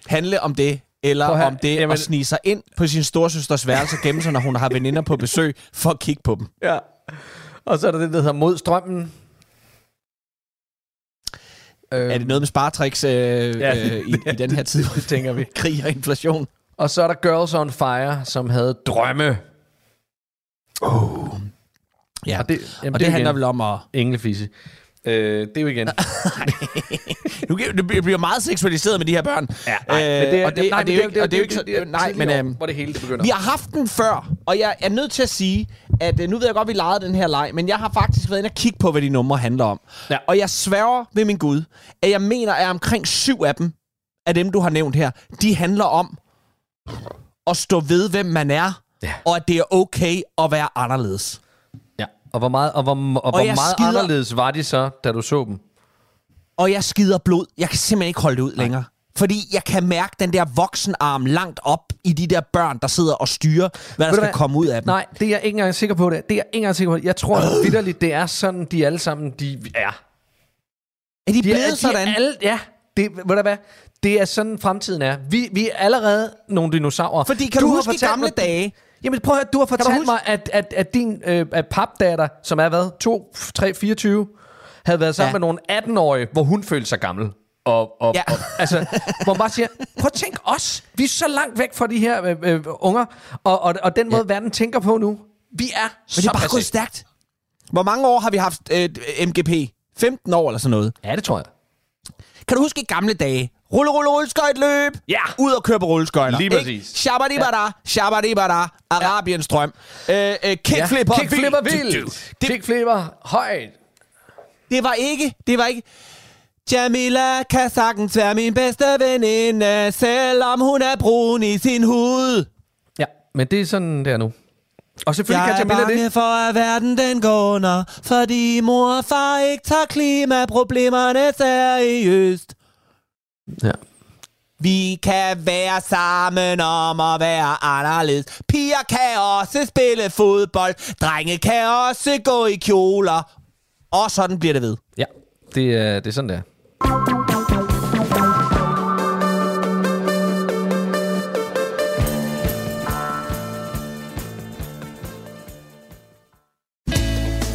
handle om det, eller høre, om det jamen- at snige sig ind på sin storsøsters værelse og gemme sig, når hun har veninder på besøg, for at kigge på dem. Ja. Og så er der det, der hedder Mod strømmen. Øh, Er det noget med sparetricks øh, Ja, øh, i, i den her tid? tænker vi. Krig og inflation. Og så er der Girls on Fire, som havde drømme. Ja. Og det, jamen, og det, det handler igen, vel om at... Englefisse. Øh, det er jo igen. Nu det bliver meget seksualiseret med de her børn. Ja, nej, men det er, og det, nej, og det er jo ikke, og det er jo ikke så, det nej, men øhm, hvor det hele det begynder. Vi har haft den før, og jeg er nødt til at sige, at øh, nu ved jeg godt, at vi legede den her leg, men jeg har faktisk været inde og kigge på, hvad de numre handler om. Ja. Og jeg sværger ved min Gud, at jeg mener, at omkring syv af dem, af dem, du har nævnt her, de handler om at stå ved, hvem man er, Ja. og at det er okay at være anderledes. Ja. Og hvor meget, og hvor, og hvor jeg meget skider- anderledes var de så, da du så dem? Og jeg skider blod. Jeg kan simpelthen ikke holde det ud længere. Fordi jeg kan mærke den der voksenarm langt op i de der børn, der sidder og styrer, hvad der du skal hvad? komme ud af dem. Nej, det er jeg ikke engang sikker på det. Det er jeg ikke engang sikker på. Jeg tror øh. vidderligt, det er sådan, de alle sammen, de er. Er de De er, blevet de sådan? er alle, ja, det, ved du hvad? Det er sådan, fremtiden er. Vi, vi er allerede nogle dinosaurer. Fordi kan du, har huske fortalt gamle mig- dage? Jamen prøv at høre, du har fortalt huske- mig, at, at, at din øh, at papdatter, som er hvad, 2, 3, 24, havde været sammen ja. med nogle 18-årige, hvor hun følte sig gammel. Og, og, Ja. ja. og altså, hvor man bare siger, prøv at tænk os. Vi er så langt væk fra de her øh, øh, unger, og, og, og den måde, ja. verden tænker på nu. Vi er Men så det er bare passé. gået stærkt. Hvor mange år har vi haft øh, MGP? 15 år eller sådan noget. Ja, det tror jeg. Kan du huske i gamle dage? Rulle, rulle, rulleskøjt løb. Ja. Ud og køre på rulleskøjter. Lige præcis. Shabadibada, shabadibada, Arabiens drøm. Øh, øh, kickflipper, ja. Kickflipper vildt. vildt. Kickflipper højt. Det var ikke, det var ikke... Jamila kan sagtens være min bedste veninde, selvom hun er brun i sin hud. Ja, men det er sådan, det er nu. Og selvfølgelig Jeg kan er Jamila bange det. for, at verden den går under, fordi mor og far ikke tager klimaproblemerne seriøst. Ja. Vi kan være sammen om at være anderledes. Piger kan også spille fodbold. Drenge kan også gå i kjoler. Og sådan bliver det ved. ja, det er, det er sådan, det er.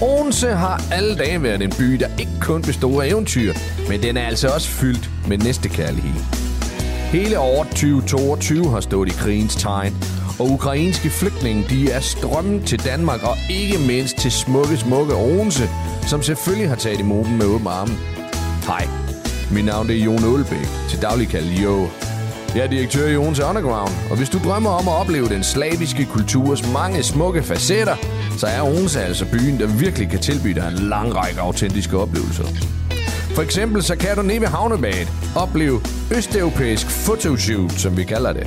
Odense har alle dage været en by, der ikke kun består af eventyr, men den er altså også fyldt med næstekærlighed. Hele året 2022 har stået i krigens tegn, og ukrainske flygtninge de er strømmet til Danmark, og ikke mindst til smukke, smukke Odense, som selvfølgelig har taget imod dem med åben arme. Hej, mit navn er Jon Ølbæk, til daglig kaldet Jo. Jeg er direktør i Odense Underground, og hvis du drømmer om at opleve den slaviske kulturs mange smukke facetter, så er Odense altså byen, der virkelig kan tilbyde dig en lang række autentiske oplevelser. For eksempel så kan du nede ved Havnebadet opleve østeuropæisk photoshoot, som vi kalder det.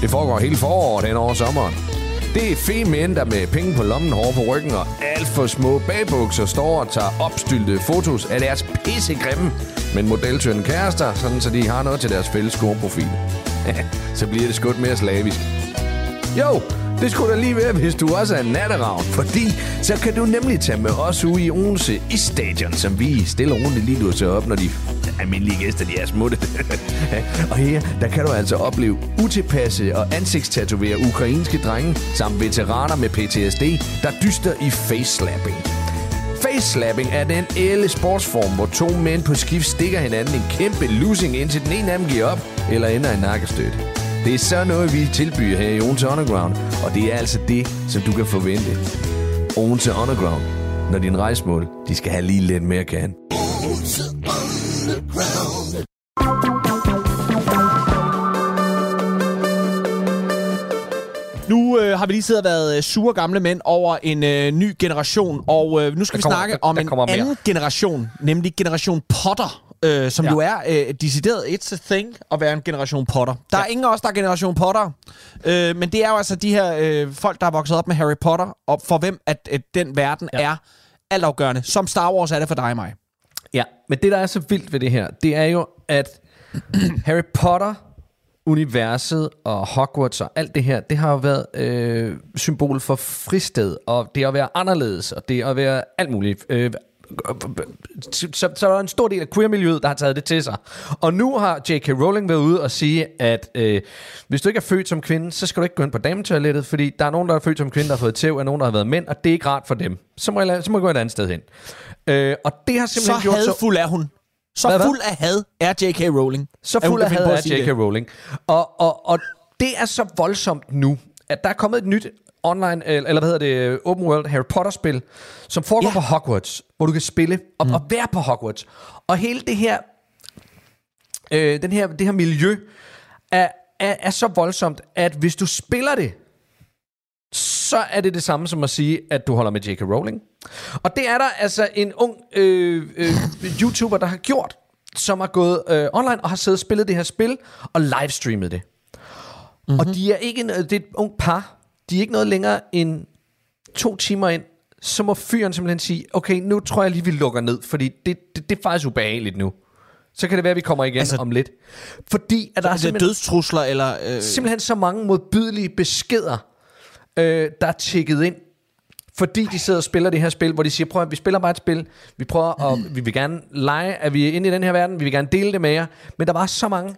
Det foregår hele foråret hen over sommeren. Det er fe mænd, der med penge på lommen, hår på ryggen og alt for små bagbukser står og tager opstyltede fotos af deres pissegrimme, men modeltønde kærester, sådan så de har noget til deres fælles scoreprofil. så bliver det skudt mere slavisk. Jo, det skulle da lige være, hvis du også er en natteravn, fordi så kan du nemlig tage med os ude i Odense i stadion, som vi stille og roligt lige låser op, når de almindelige gæster de er smutte. og her, der kan du altså opleve utilpasse og ansigtstatovere ukrainske drenge, samt veteraner med PTSD, der dyster i face-slapping. Face-slapping er den æle sportsform, hvor to mænd på skift stikker hinanden en kæmpe losing, indtil den ene af dem giver op eller ender i nakkestøt. Det er så noget, vi tilbyder her i Odense Underground, og det er altså det, som du kan forvente. Odense Underground, når din rejsmål, de skal have lige lidt mere kan. Nu øh, har vi lige siddet og været øh, sure gamle mænd over en øh, ny generation, og øh, nu skal Der vi kommer- snakke der- om der en mere. anden generation, nemlig generation Potter. Øh, som. Ja. jo er øh, decideret it's a thing at være en generation Potter. Der ja. er ingen af os, der er generation Potter. Øh, men det er jo altså de her øh, folk, der er vokset op med Harry Potter, og for hvem at, at den verden ja. er altafgørende. Som Star Wars er det for dig og mig. Ja, men det, der er så vildt ved det her, det er jo, at Harry Potter, universet og Hogwarts og alt det her, det har jo været øh, symbol for fristed, og det at være anderledes, og det at være alt muligt. Øh, så, så så er der en stor del af queer-miljøet, der har taget det til sig. Og nu har J.K. Rowling været ude og sige, at øh, hvis du ikke er født som kvinde, så skal du ikke gå ind på dametoilettet, fordi der er nogen, der er født som kvinde, der har fået tæv, og nogen, der har været mænd, og det er ikke rart for dem. Så må jeg, så må jeg gå et andet sted hen. Øh, og det har Så simpelthen gjort så... hadfuld er hun. Så Hvad, hvad? fuld af had er J.K. Rowling. Så fuld af had er J.K. Rowling. Og, og, og det er så voldsomt nu, at der er kommet et nyt online, eller hvad hedder det, open world Harry Potter-spil, som foregår ja. på Hogwarts, hvor du kan spille og, mm. og være på Hogwarts. Og hele det her, øh, den her, det her miljø er, er, er så voldsomt, at hvis du spiller det, så er det det samme som at sige, at du holder med J.K. Rowling. Og det er der altså en ung øh, øh, YouTuber, der har gjort, som har gået øh, online og har siddet og spillet det her spil og livestreamet det. Mm-hmm. Og de er ikke en, det er et ung par. De er ikke noget længere end to timer ind. Så må fyren simpelthen sige, okay, nu tror jeg lige, vi lukker ned, fordi det, det, det er faktisk ubehageligt nu. Så kan det være, at vi kommer igen Altså- om lidt. Fordi at der er simpelthen, dødstrusler, eller... Øh, simpelthen så mange modbydelige beskeder, øh, der er tjekket ind. Fordi de sidder og spiller det her spil, hvor de siger, prøv at vi spiller bare et spil. Vi prøver at, vi vil gerne lege, at vi er inde i den her verden. Vi vil gerne dele det med jer. Men der var så mange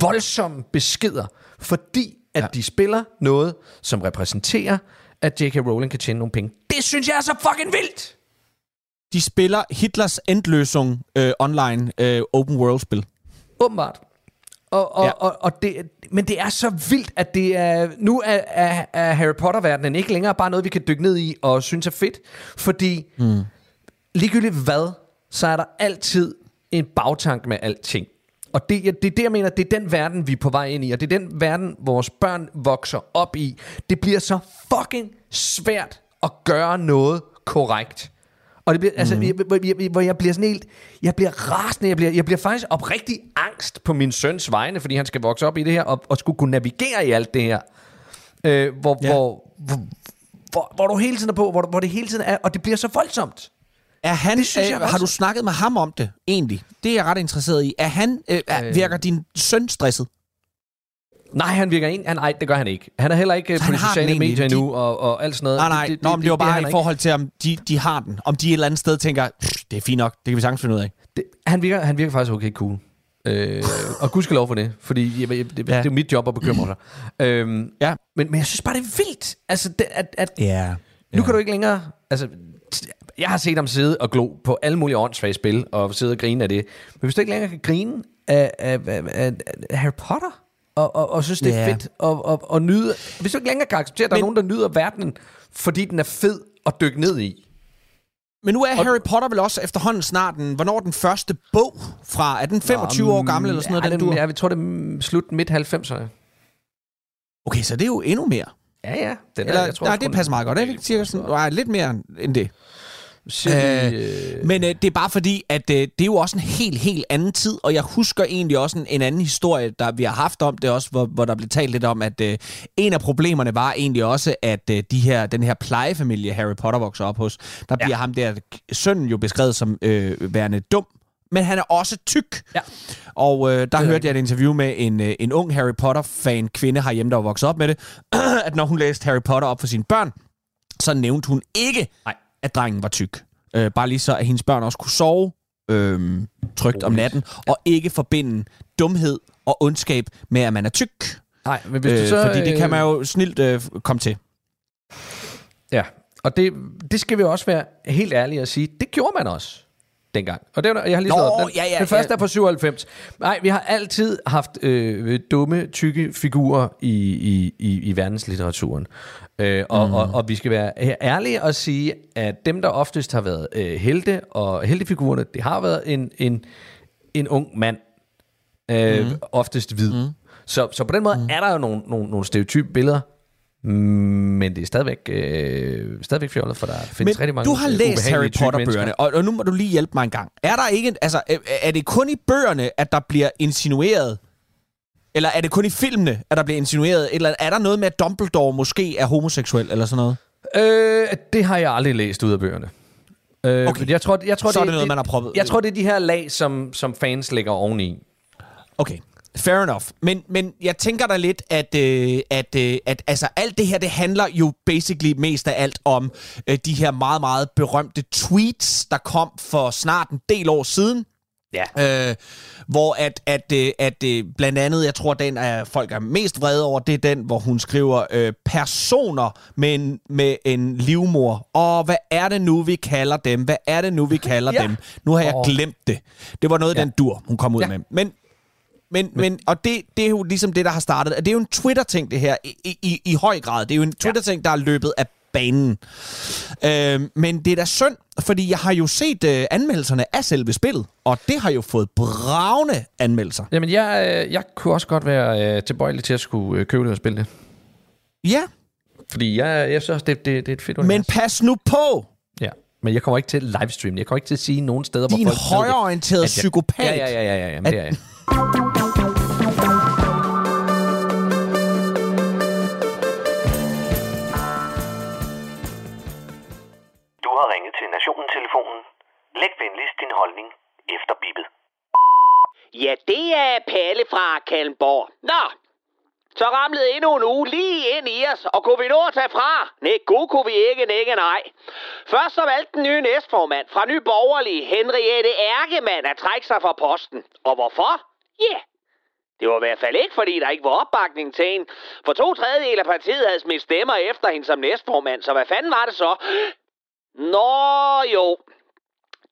voldsomme beskeder, fordi at ja. de spiller noget, som repræsenterer, at J.K. Rowling kan tjene nogle penge. Det synes jeg er så fucking vildt! de spiller Hitlers Endløsung øh, online øh, open world-spil. Åbenbart. Og, og, Ja. og, og det, men det er så vildt, at det er, nu er, er, er Harry Potter-verdenen ikke længere bare noget, vi kan dykke ned i og synes er fedt. Fordi mm. ligegyldigt hvad, så er der altid en bagtank med alting. Og det, det er det, jeg mener, det er den verden, vi er på vej ind i, og det er den verden, vores børn vokser op i. Det bliver så fucking svært at gøre noget korrekt. Og det bliver, mm. altså, jeg, hvor, jeg, hvor jeg bliver sådan helt, jeg bliver rasende, jeg bliver, jeg bliver faktisk oprigtig angst på min søns vegne, fordi han skal vokse op i det her, og, og skulle kunne navigere i alt det her. Øh, hvor, Ja. hvor, hvor, hvor, hvor du hele tiden er på, hvor, hvor det hele tiden er, og det bliver så voldsomt. Er han, Det synes øh, jeg har også. du snakket med ham om det, egentlig? Det er jeg ret interesseret i. Er han, øh, øh. virker din søn stresset? Nej, han virker en. Han, nej, det gør han ikke. Han er heller ikke øh, Så på de sociale medier De- endnu, og, og alt sådan noget. Nej, nej. Det, Nå, men det var er bare han i forhold til, om de, de har den. Om de et eller andet sted tænker, "Pff, det er fint nok, det kan vi sagtens finde ud af. Det, han, virker, han virker faktisk okay cool. Øh, og gudskelov for det, fordi jeg, jeg, det, Ja. det er mit job at bekymre sig. øhm, Ja. men, men jeg synes bare, det er vildt. Altså, det, at, at Ja. nu kan du ikke længere... Altså, jeg har set ham sidde og glo på alle mulige åndssvage spil, og sidde og grine af det. Men hvis du ikke længere kan grine af, af, af, af Harry Potter, og, og, og synes, det er yeah. fedt, og, og, og nyde... Hvis du ikke længere kan acceptere, at der er nogen, der nyder verdenen, fordi den er fed at dykke ned i. Men nu er Harry Potter vel også efterhånden snart den, hvornår er den første bog fra? Er den 25 år gammel eller sådan noget, ja, den den, dur? Jeg tror, det er slut midt-90'erne. Okay, så det er jo endnu mere. Ja, ja. Den Eller, jeg tror, nej, det passer meget godt. Det er ikke cirka sådan, nej, lidt mere end det. Øh, øh, Men øh, det er bare fordi, at øh, det er jo også en helt, helt anden tid, og jeg husker egentlig også en, en anden historie, der vi har haft om det også, hvor, hvor der blev talt lidt om, at øh, en af problemerne var egentlig også, at øh, de her, den her plejefamilie, Harry Potter vokser op hos, der bliver ham der, sønnen jo beskrevet som øh, værende dum, men han er også tyk. Ja. Og øh, der hørte jeg et interview med en, øh, en ung Harry Potter-fan, kvinde herhjemme, der var vokset op med det, at når hun læste Harry Potter op for sine børn, så nævnte hun ikke, Nej. At drengen var tyk. Øh, bare lige så, at hendes børn også kunne sove øh, trygt om natten, og ikke forbinde dumhed og ondskab med, at man er tyk. nej, men hvis Øh, du så... fordi det kan øh, man jo snilt øh, komme til. Ja, og det, det skal vi også være helt ærlige at sige, det gjorde man også dengang. Og det, var- jeg har lige Nå, slået op. den, ja, ja, den første ja. er fra 97. Nej, vi har altid haft øh, dumme, tykke figurer i, i, i, i verdenslitteraturen. Øh, og, mm. og, og vi skal være ærlige og sige, at dem, der oftest har været øh, helte og heltefigurerne, det har været en, en, en ung mand. Øh, mm. Oftest hvid. Mm. Så, så på den måde mm. er der jo nogle, nogle, nogle stereotype billeder, men det er stadigvæk, øh, stadigvæk fjollet, for der findes rigtig Men mange du har læst Harry Potter-bøgerne, og, og nu må du lige hjælpe mig en gang. Er der ikke, altså, er, det kun i bøgerne, at der bliver insinueret, eller er det kun i filmene, at der bliver insinueret, eller er der noget med, at Dumbledore måske er homoseksuel, eller sådan noget? Øh, det har jeg aldrig læst ud af bøgerne. Øh, Okay. jeg tror, jeg tror, Så er det noget, man har proppet- Jeg tror, det er de her lag, som, som fans lægger oveni. Okay, fair enough. Men, men jeg tænker da lidt, at, øh, at, øh, at altså, alt det her, det handler jo basically mest af alt om øh, de her meget, meget berømte tweets, der kom for snart en del år siden. Ja. Øh, hvor at, at, øh, at øh, blandt andet, jeg tror, den er folk er mest vrede over, det er den, hvor hun skriver øh, personer med en, med en livmor. Og hvad er det nu, vi kalder dem? Hvad er det nu, vi kalder Ja. dem? Nu har jeg Åh. glemt det. Det var noget af Ja. den dur, hun kom ud Ja. med. Men men, men, og det, det er jo ligesom det, der har startet. Det er jo en Twitter-ting, det her, i, i, i høj grad. Det er jo en Twitter-ting, der er løbet af banen. Øhm, men det er da synd, fordi jeg har jo set øh, anmeldelserne af selve spillet, og det har jo fået bravende anmeldelser. Jamen, jeg, øh, jeg kunne også godt være øh, tilbøjelig til at skulle øh, købe det og spille det. Ja, Fordi jeg, jeg synes også, det, det, det er et fedt men univers. pas nu på, Ja. Men jeg kommer ikke til livestream. Jeg kommer ikke til at sige nogen steder, din hvor folk det. højreorienterede At jeg- psykopat. Ja, ja, ja, ja, ja jamen, det er jeg. Stationen-telefonen. Læg venligst din holdning efter bippet. Ja, det er Palle fra Kalmborg. Nå, så ramlede endnu en uge lige ind i os, og kunne vi nå at tage fra? Nej, god kunne vi ikke, ikke nej. Først så valgte den nye næstformand fra Ny Borgerlige, Henriette Ærkemann, at trække sig fra posten. Og hvorfor? Ja, yeah. det var i hvert fald ikke, fordi der ikke var opbakning til hende. For to tredjedel af partiet havde smidt stemmer efter hende som næstformand, så hvad fanden var det så? Nå jo,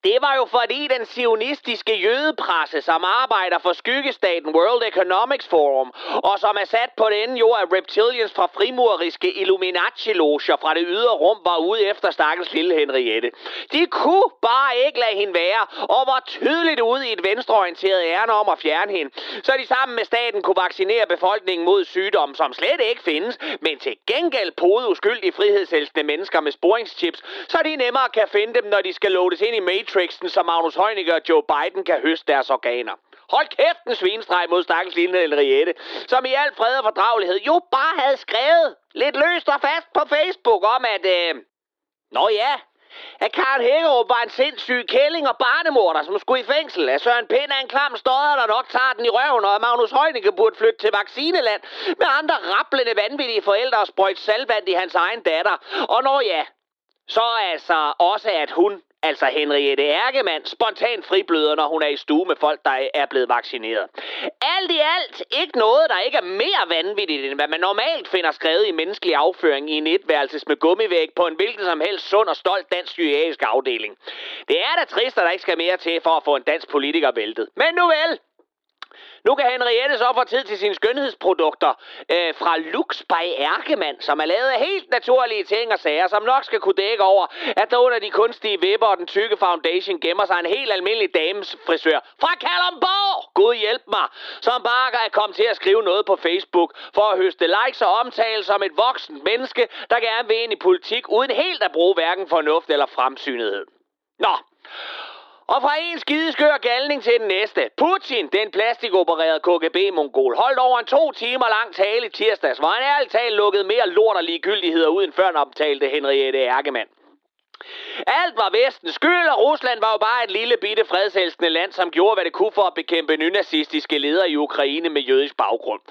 det var jo fordi den sionistiske jødepresse, som arbejder for skyggestaten World Economics Forum, og som er sat på den jo af reptilians fra frimureriske Illuminati-loger fra det ydre rum, var ude efter stakkels lille Henriette. De kunne bare ikke lade hende være, og var tydeligt ude i et venstreorienteret ærne om at fjerne hende, så de sammen med staten kunne vaccinere befolkningen mod sygdomme, som slet ikke findes, men til gengæld pode uskyldige frihedselskende mennesker med sporingschips, så de nemmere kan finde dem, når de skal låtes ind i Matrix Matrixen, så Magnus Heunicke og Joe Biden kan høste deres organer. Hold kæft en svinestreg mod stakkels lille Henriette, som i al fred og fordragelighed jo bare havde skrevet lidt løst og fast på Facebook om, at... Øh, Nå ja, at Karen Hækkerup var en sindssyg kælling og barnemorder, som skulle i fængsel. At Søren Pind er en klam stodder, der nok tager den i røven, og at Magnus Heunicke burde flytte til vaccineland med andre rapplende vanvittige forældre og sprøjt salvand i hans egen datter. Og når ja, så altså også, at hun altså Henriette Ærkemann, spontan fribløder, når hun er i stue med folk, der er blevet vaccineret. Alt i alt ikke noget, der ikke er mere vanvittigt, end hvad man normalt finder skrevet i menneskelig afføring i en etværelses med gummivæg på en hvilken som helst sund og stolt dansk psykiatrisk afdeling. Det er da trist, at der ikke skal mere til for at få en dansk politiker væltet. Men nu vel, nu kan Henriette så få tid til sine skønhedsprodukter øh, fra Lux by Ærkemann, som er lavet af helt naturlige ting og sager, som nok skal kunne dække over, at der under de kunstige vipper og den tykke foundation gemmer sig en helt almindelig dames frisør fra Kalundborg. Gud hjælp mig, som bare er kommet til at skrive noget på Facebook for at høste likes og omtale som et voksent menneske, der gerne vil ind i politik uden helt at bruge hverken fornuft eller fremsynethed. Nå, og fra en skideskør galning til den næste. Putin, den plastikopererede KGB-mongol, holdt over en to timer lang tale i tirsdags, hvor han ærligt talt lukkede mere lort og ligegyldigheder uden før den optalte Henriette Erkemann. Alt var vestens skyld, og Rusland var jo bare et lille bitte fredselskende land, som gjorde, hvad det kunne for at bekæmpe nynazistiske ledere i Ukraine med jødisk baggrund.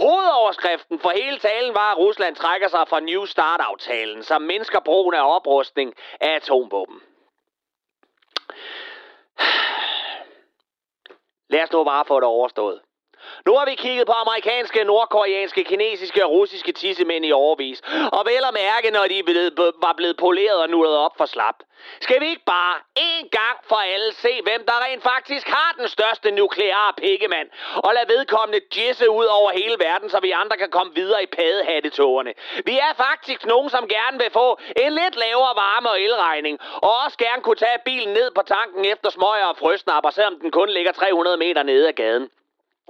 Hovedoverskriften for hele talen var, at Rusland trækker sig fra New Start-aftalen, som mindsker brugen af oprustning af atomvåben. Lad os nu bare få det overstået. Nu har vi kigget på amerikanske, nordkoreanske, kinesiske og russiske tissemænd i overvis. Og vel at mærke, når de var blevet poleret og nullet op for slap. Skal vi ikke bare en gang for alle se, hvem der rent faktisk har den største nukleare pikkemand, og lade vedkommende jisse ud over hele verden, så vi andre kan komme videre i padehattetogerne. Vi er faktisk nogen, som gerne vil få en lidt lavere varme- og elregning, og også gerne kunne tage bilen ned på tanken efter smøger og frøsnapper, selvom den kun ligger 300 meter nede ad gaden.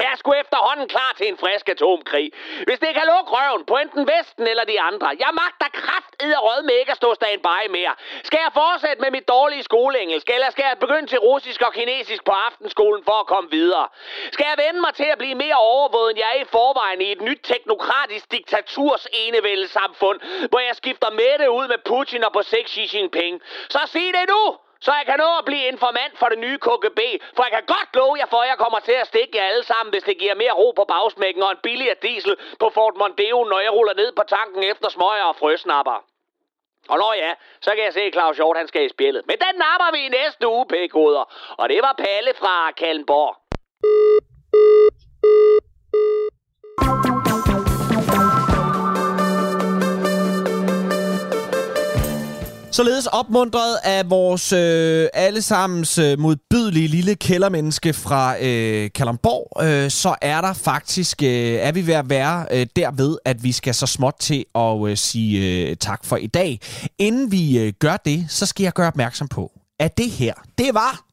Jeg er sgu efterhånden klar til en frisk atomkrig. Hvis det kan lukke røven på enten Vesten eller de andre. Jeg magter kraft og rød med ikke at stå standby mere. Skal jeg fortsætte med mit dårlige skoleengelsk, eller skal jeg begynde til russisk og kinesisk på aftenskolen for at komme videre? Skal jeg vende mig til at blive mere overvåget, end jeg er i forvejen i et nyt teknokratisk diktaturs enevældesamfund, hvor jeg skifter med ud med Putin og på sex Xi Jinping? Så sig det nu! Så jeg kan nå at blive informant for det nye KGB. For jeg kan godt love jer for, at jeg kommer til at stikke jer alle sammen, hvis det giver mere ro på bagsmækken og en billigere diesel på Fort Mondeo, når jeg ruller ned på tanken efter smøger og frøsnapper. Og når ja, så kan jeg se, at Claus Hjort han skal i spillet. Men den napper vi i næste uge, pækoder. Og det var Palle fra Kallenborg. Således opmuntret af vores øh, allesammens øh, modbydelige lille kældermenneske fra øh, Kalamborg, øh, så er der faktisk, øh, er vi ved at være øh, derved, at vi skal så småt til at øh, sige øh, tak for i dag. Inden vi øh, gør det, så skal jeg gøre opmærksom på, at det her, det var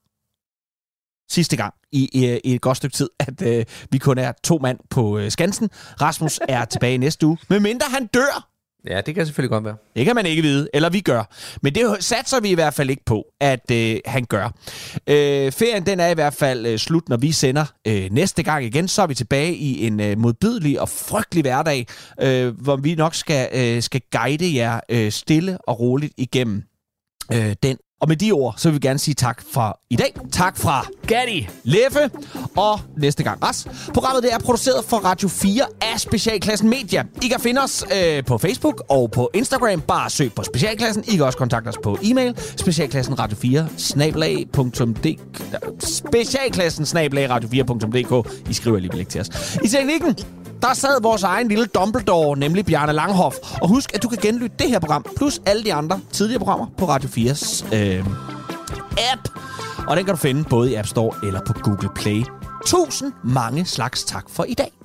sidste gang i, i, i et godt stykke tid, at øh, vi kun er to mand på øh, Skansen. Rasmus er tilbage næste uge, medmindre han dør Ja, det kan selvfølgelig godt være. Det kan man ikke vide, eller vi gør. Men det satser vi i hvert fald ikke på, at øh, han gør. Øh, ferien den er i hvert fald øh, slut, når vi sender øh, næste gang igen. Så er vi tilbage i en øh, modbydelig og frygtelig hverdag, øh, hvor vi nok skal, øh, skal guide jer øh, stille og roligt igennem øh, den og med de ord, så vil vi gerne sige tak for i dag. Tak fra Gatti. Leffe og næste gang Ras. Programmet det er produceret for Radio 4 af Specialklassen Media. I kan finde os øh, på Facebook og på Instagram. Bare søg på Specialklassen. I kan også kontakte os på e-mail. Specialklassen Radio 4 snablag.dk Specialklassen snablag radio 4.dk. I skriver alligevel ikke til os. I teknikken, der sad vores egen lille Dumbledore, nemlig Bjarne Langhoff. Og husk, at du kan genlytte det her program, plus alle de andre tidligere programmer på Radio 4's øh, app. Og den kan du finde både i App Store eller på Google Play. Tusind mange slags tak for i dag.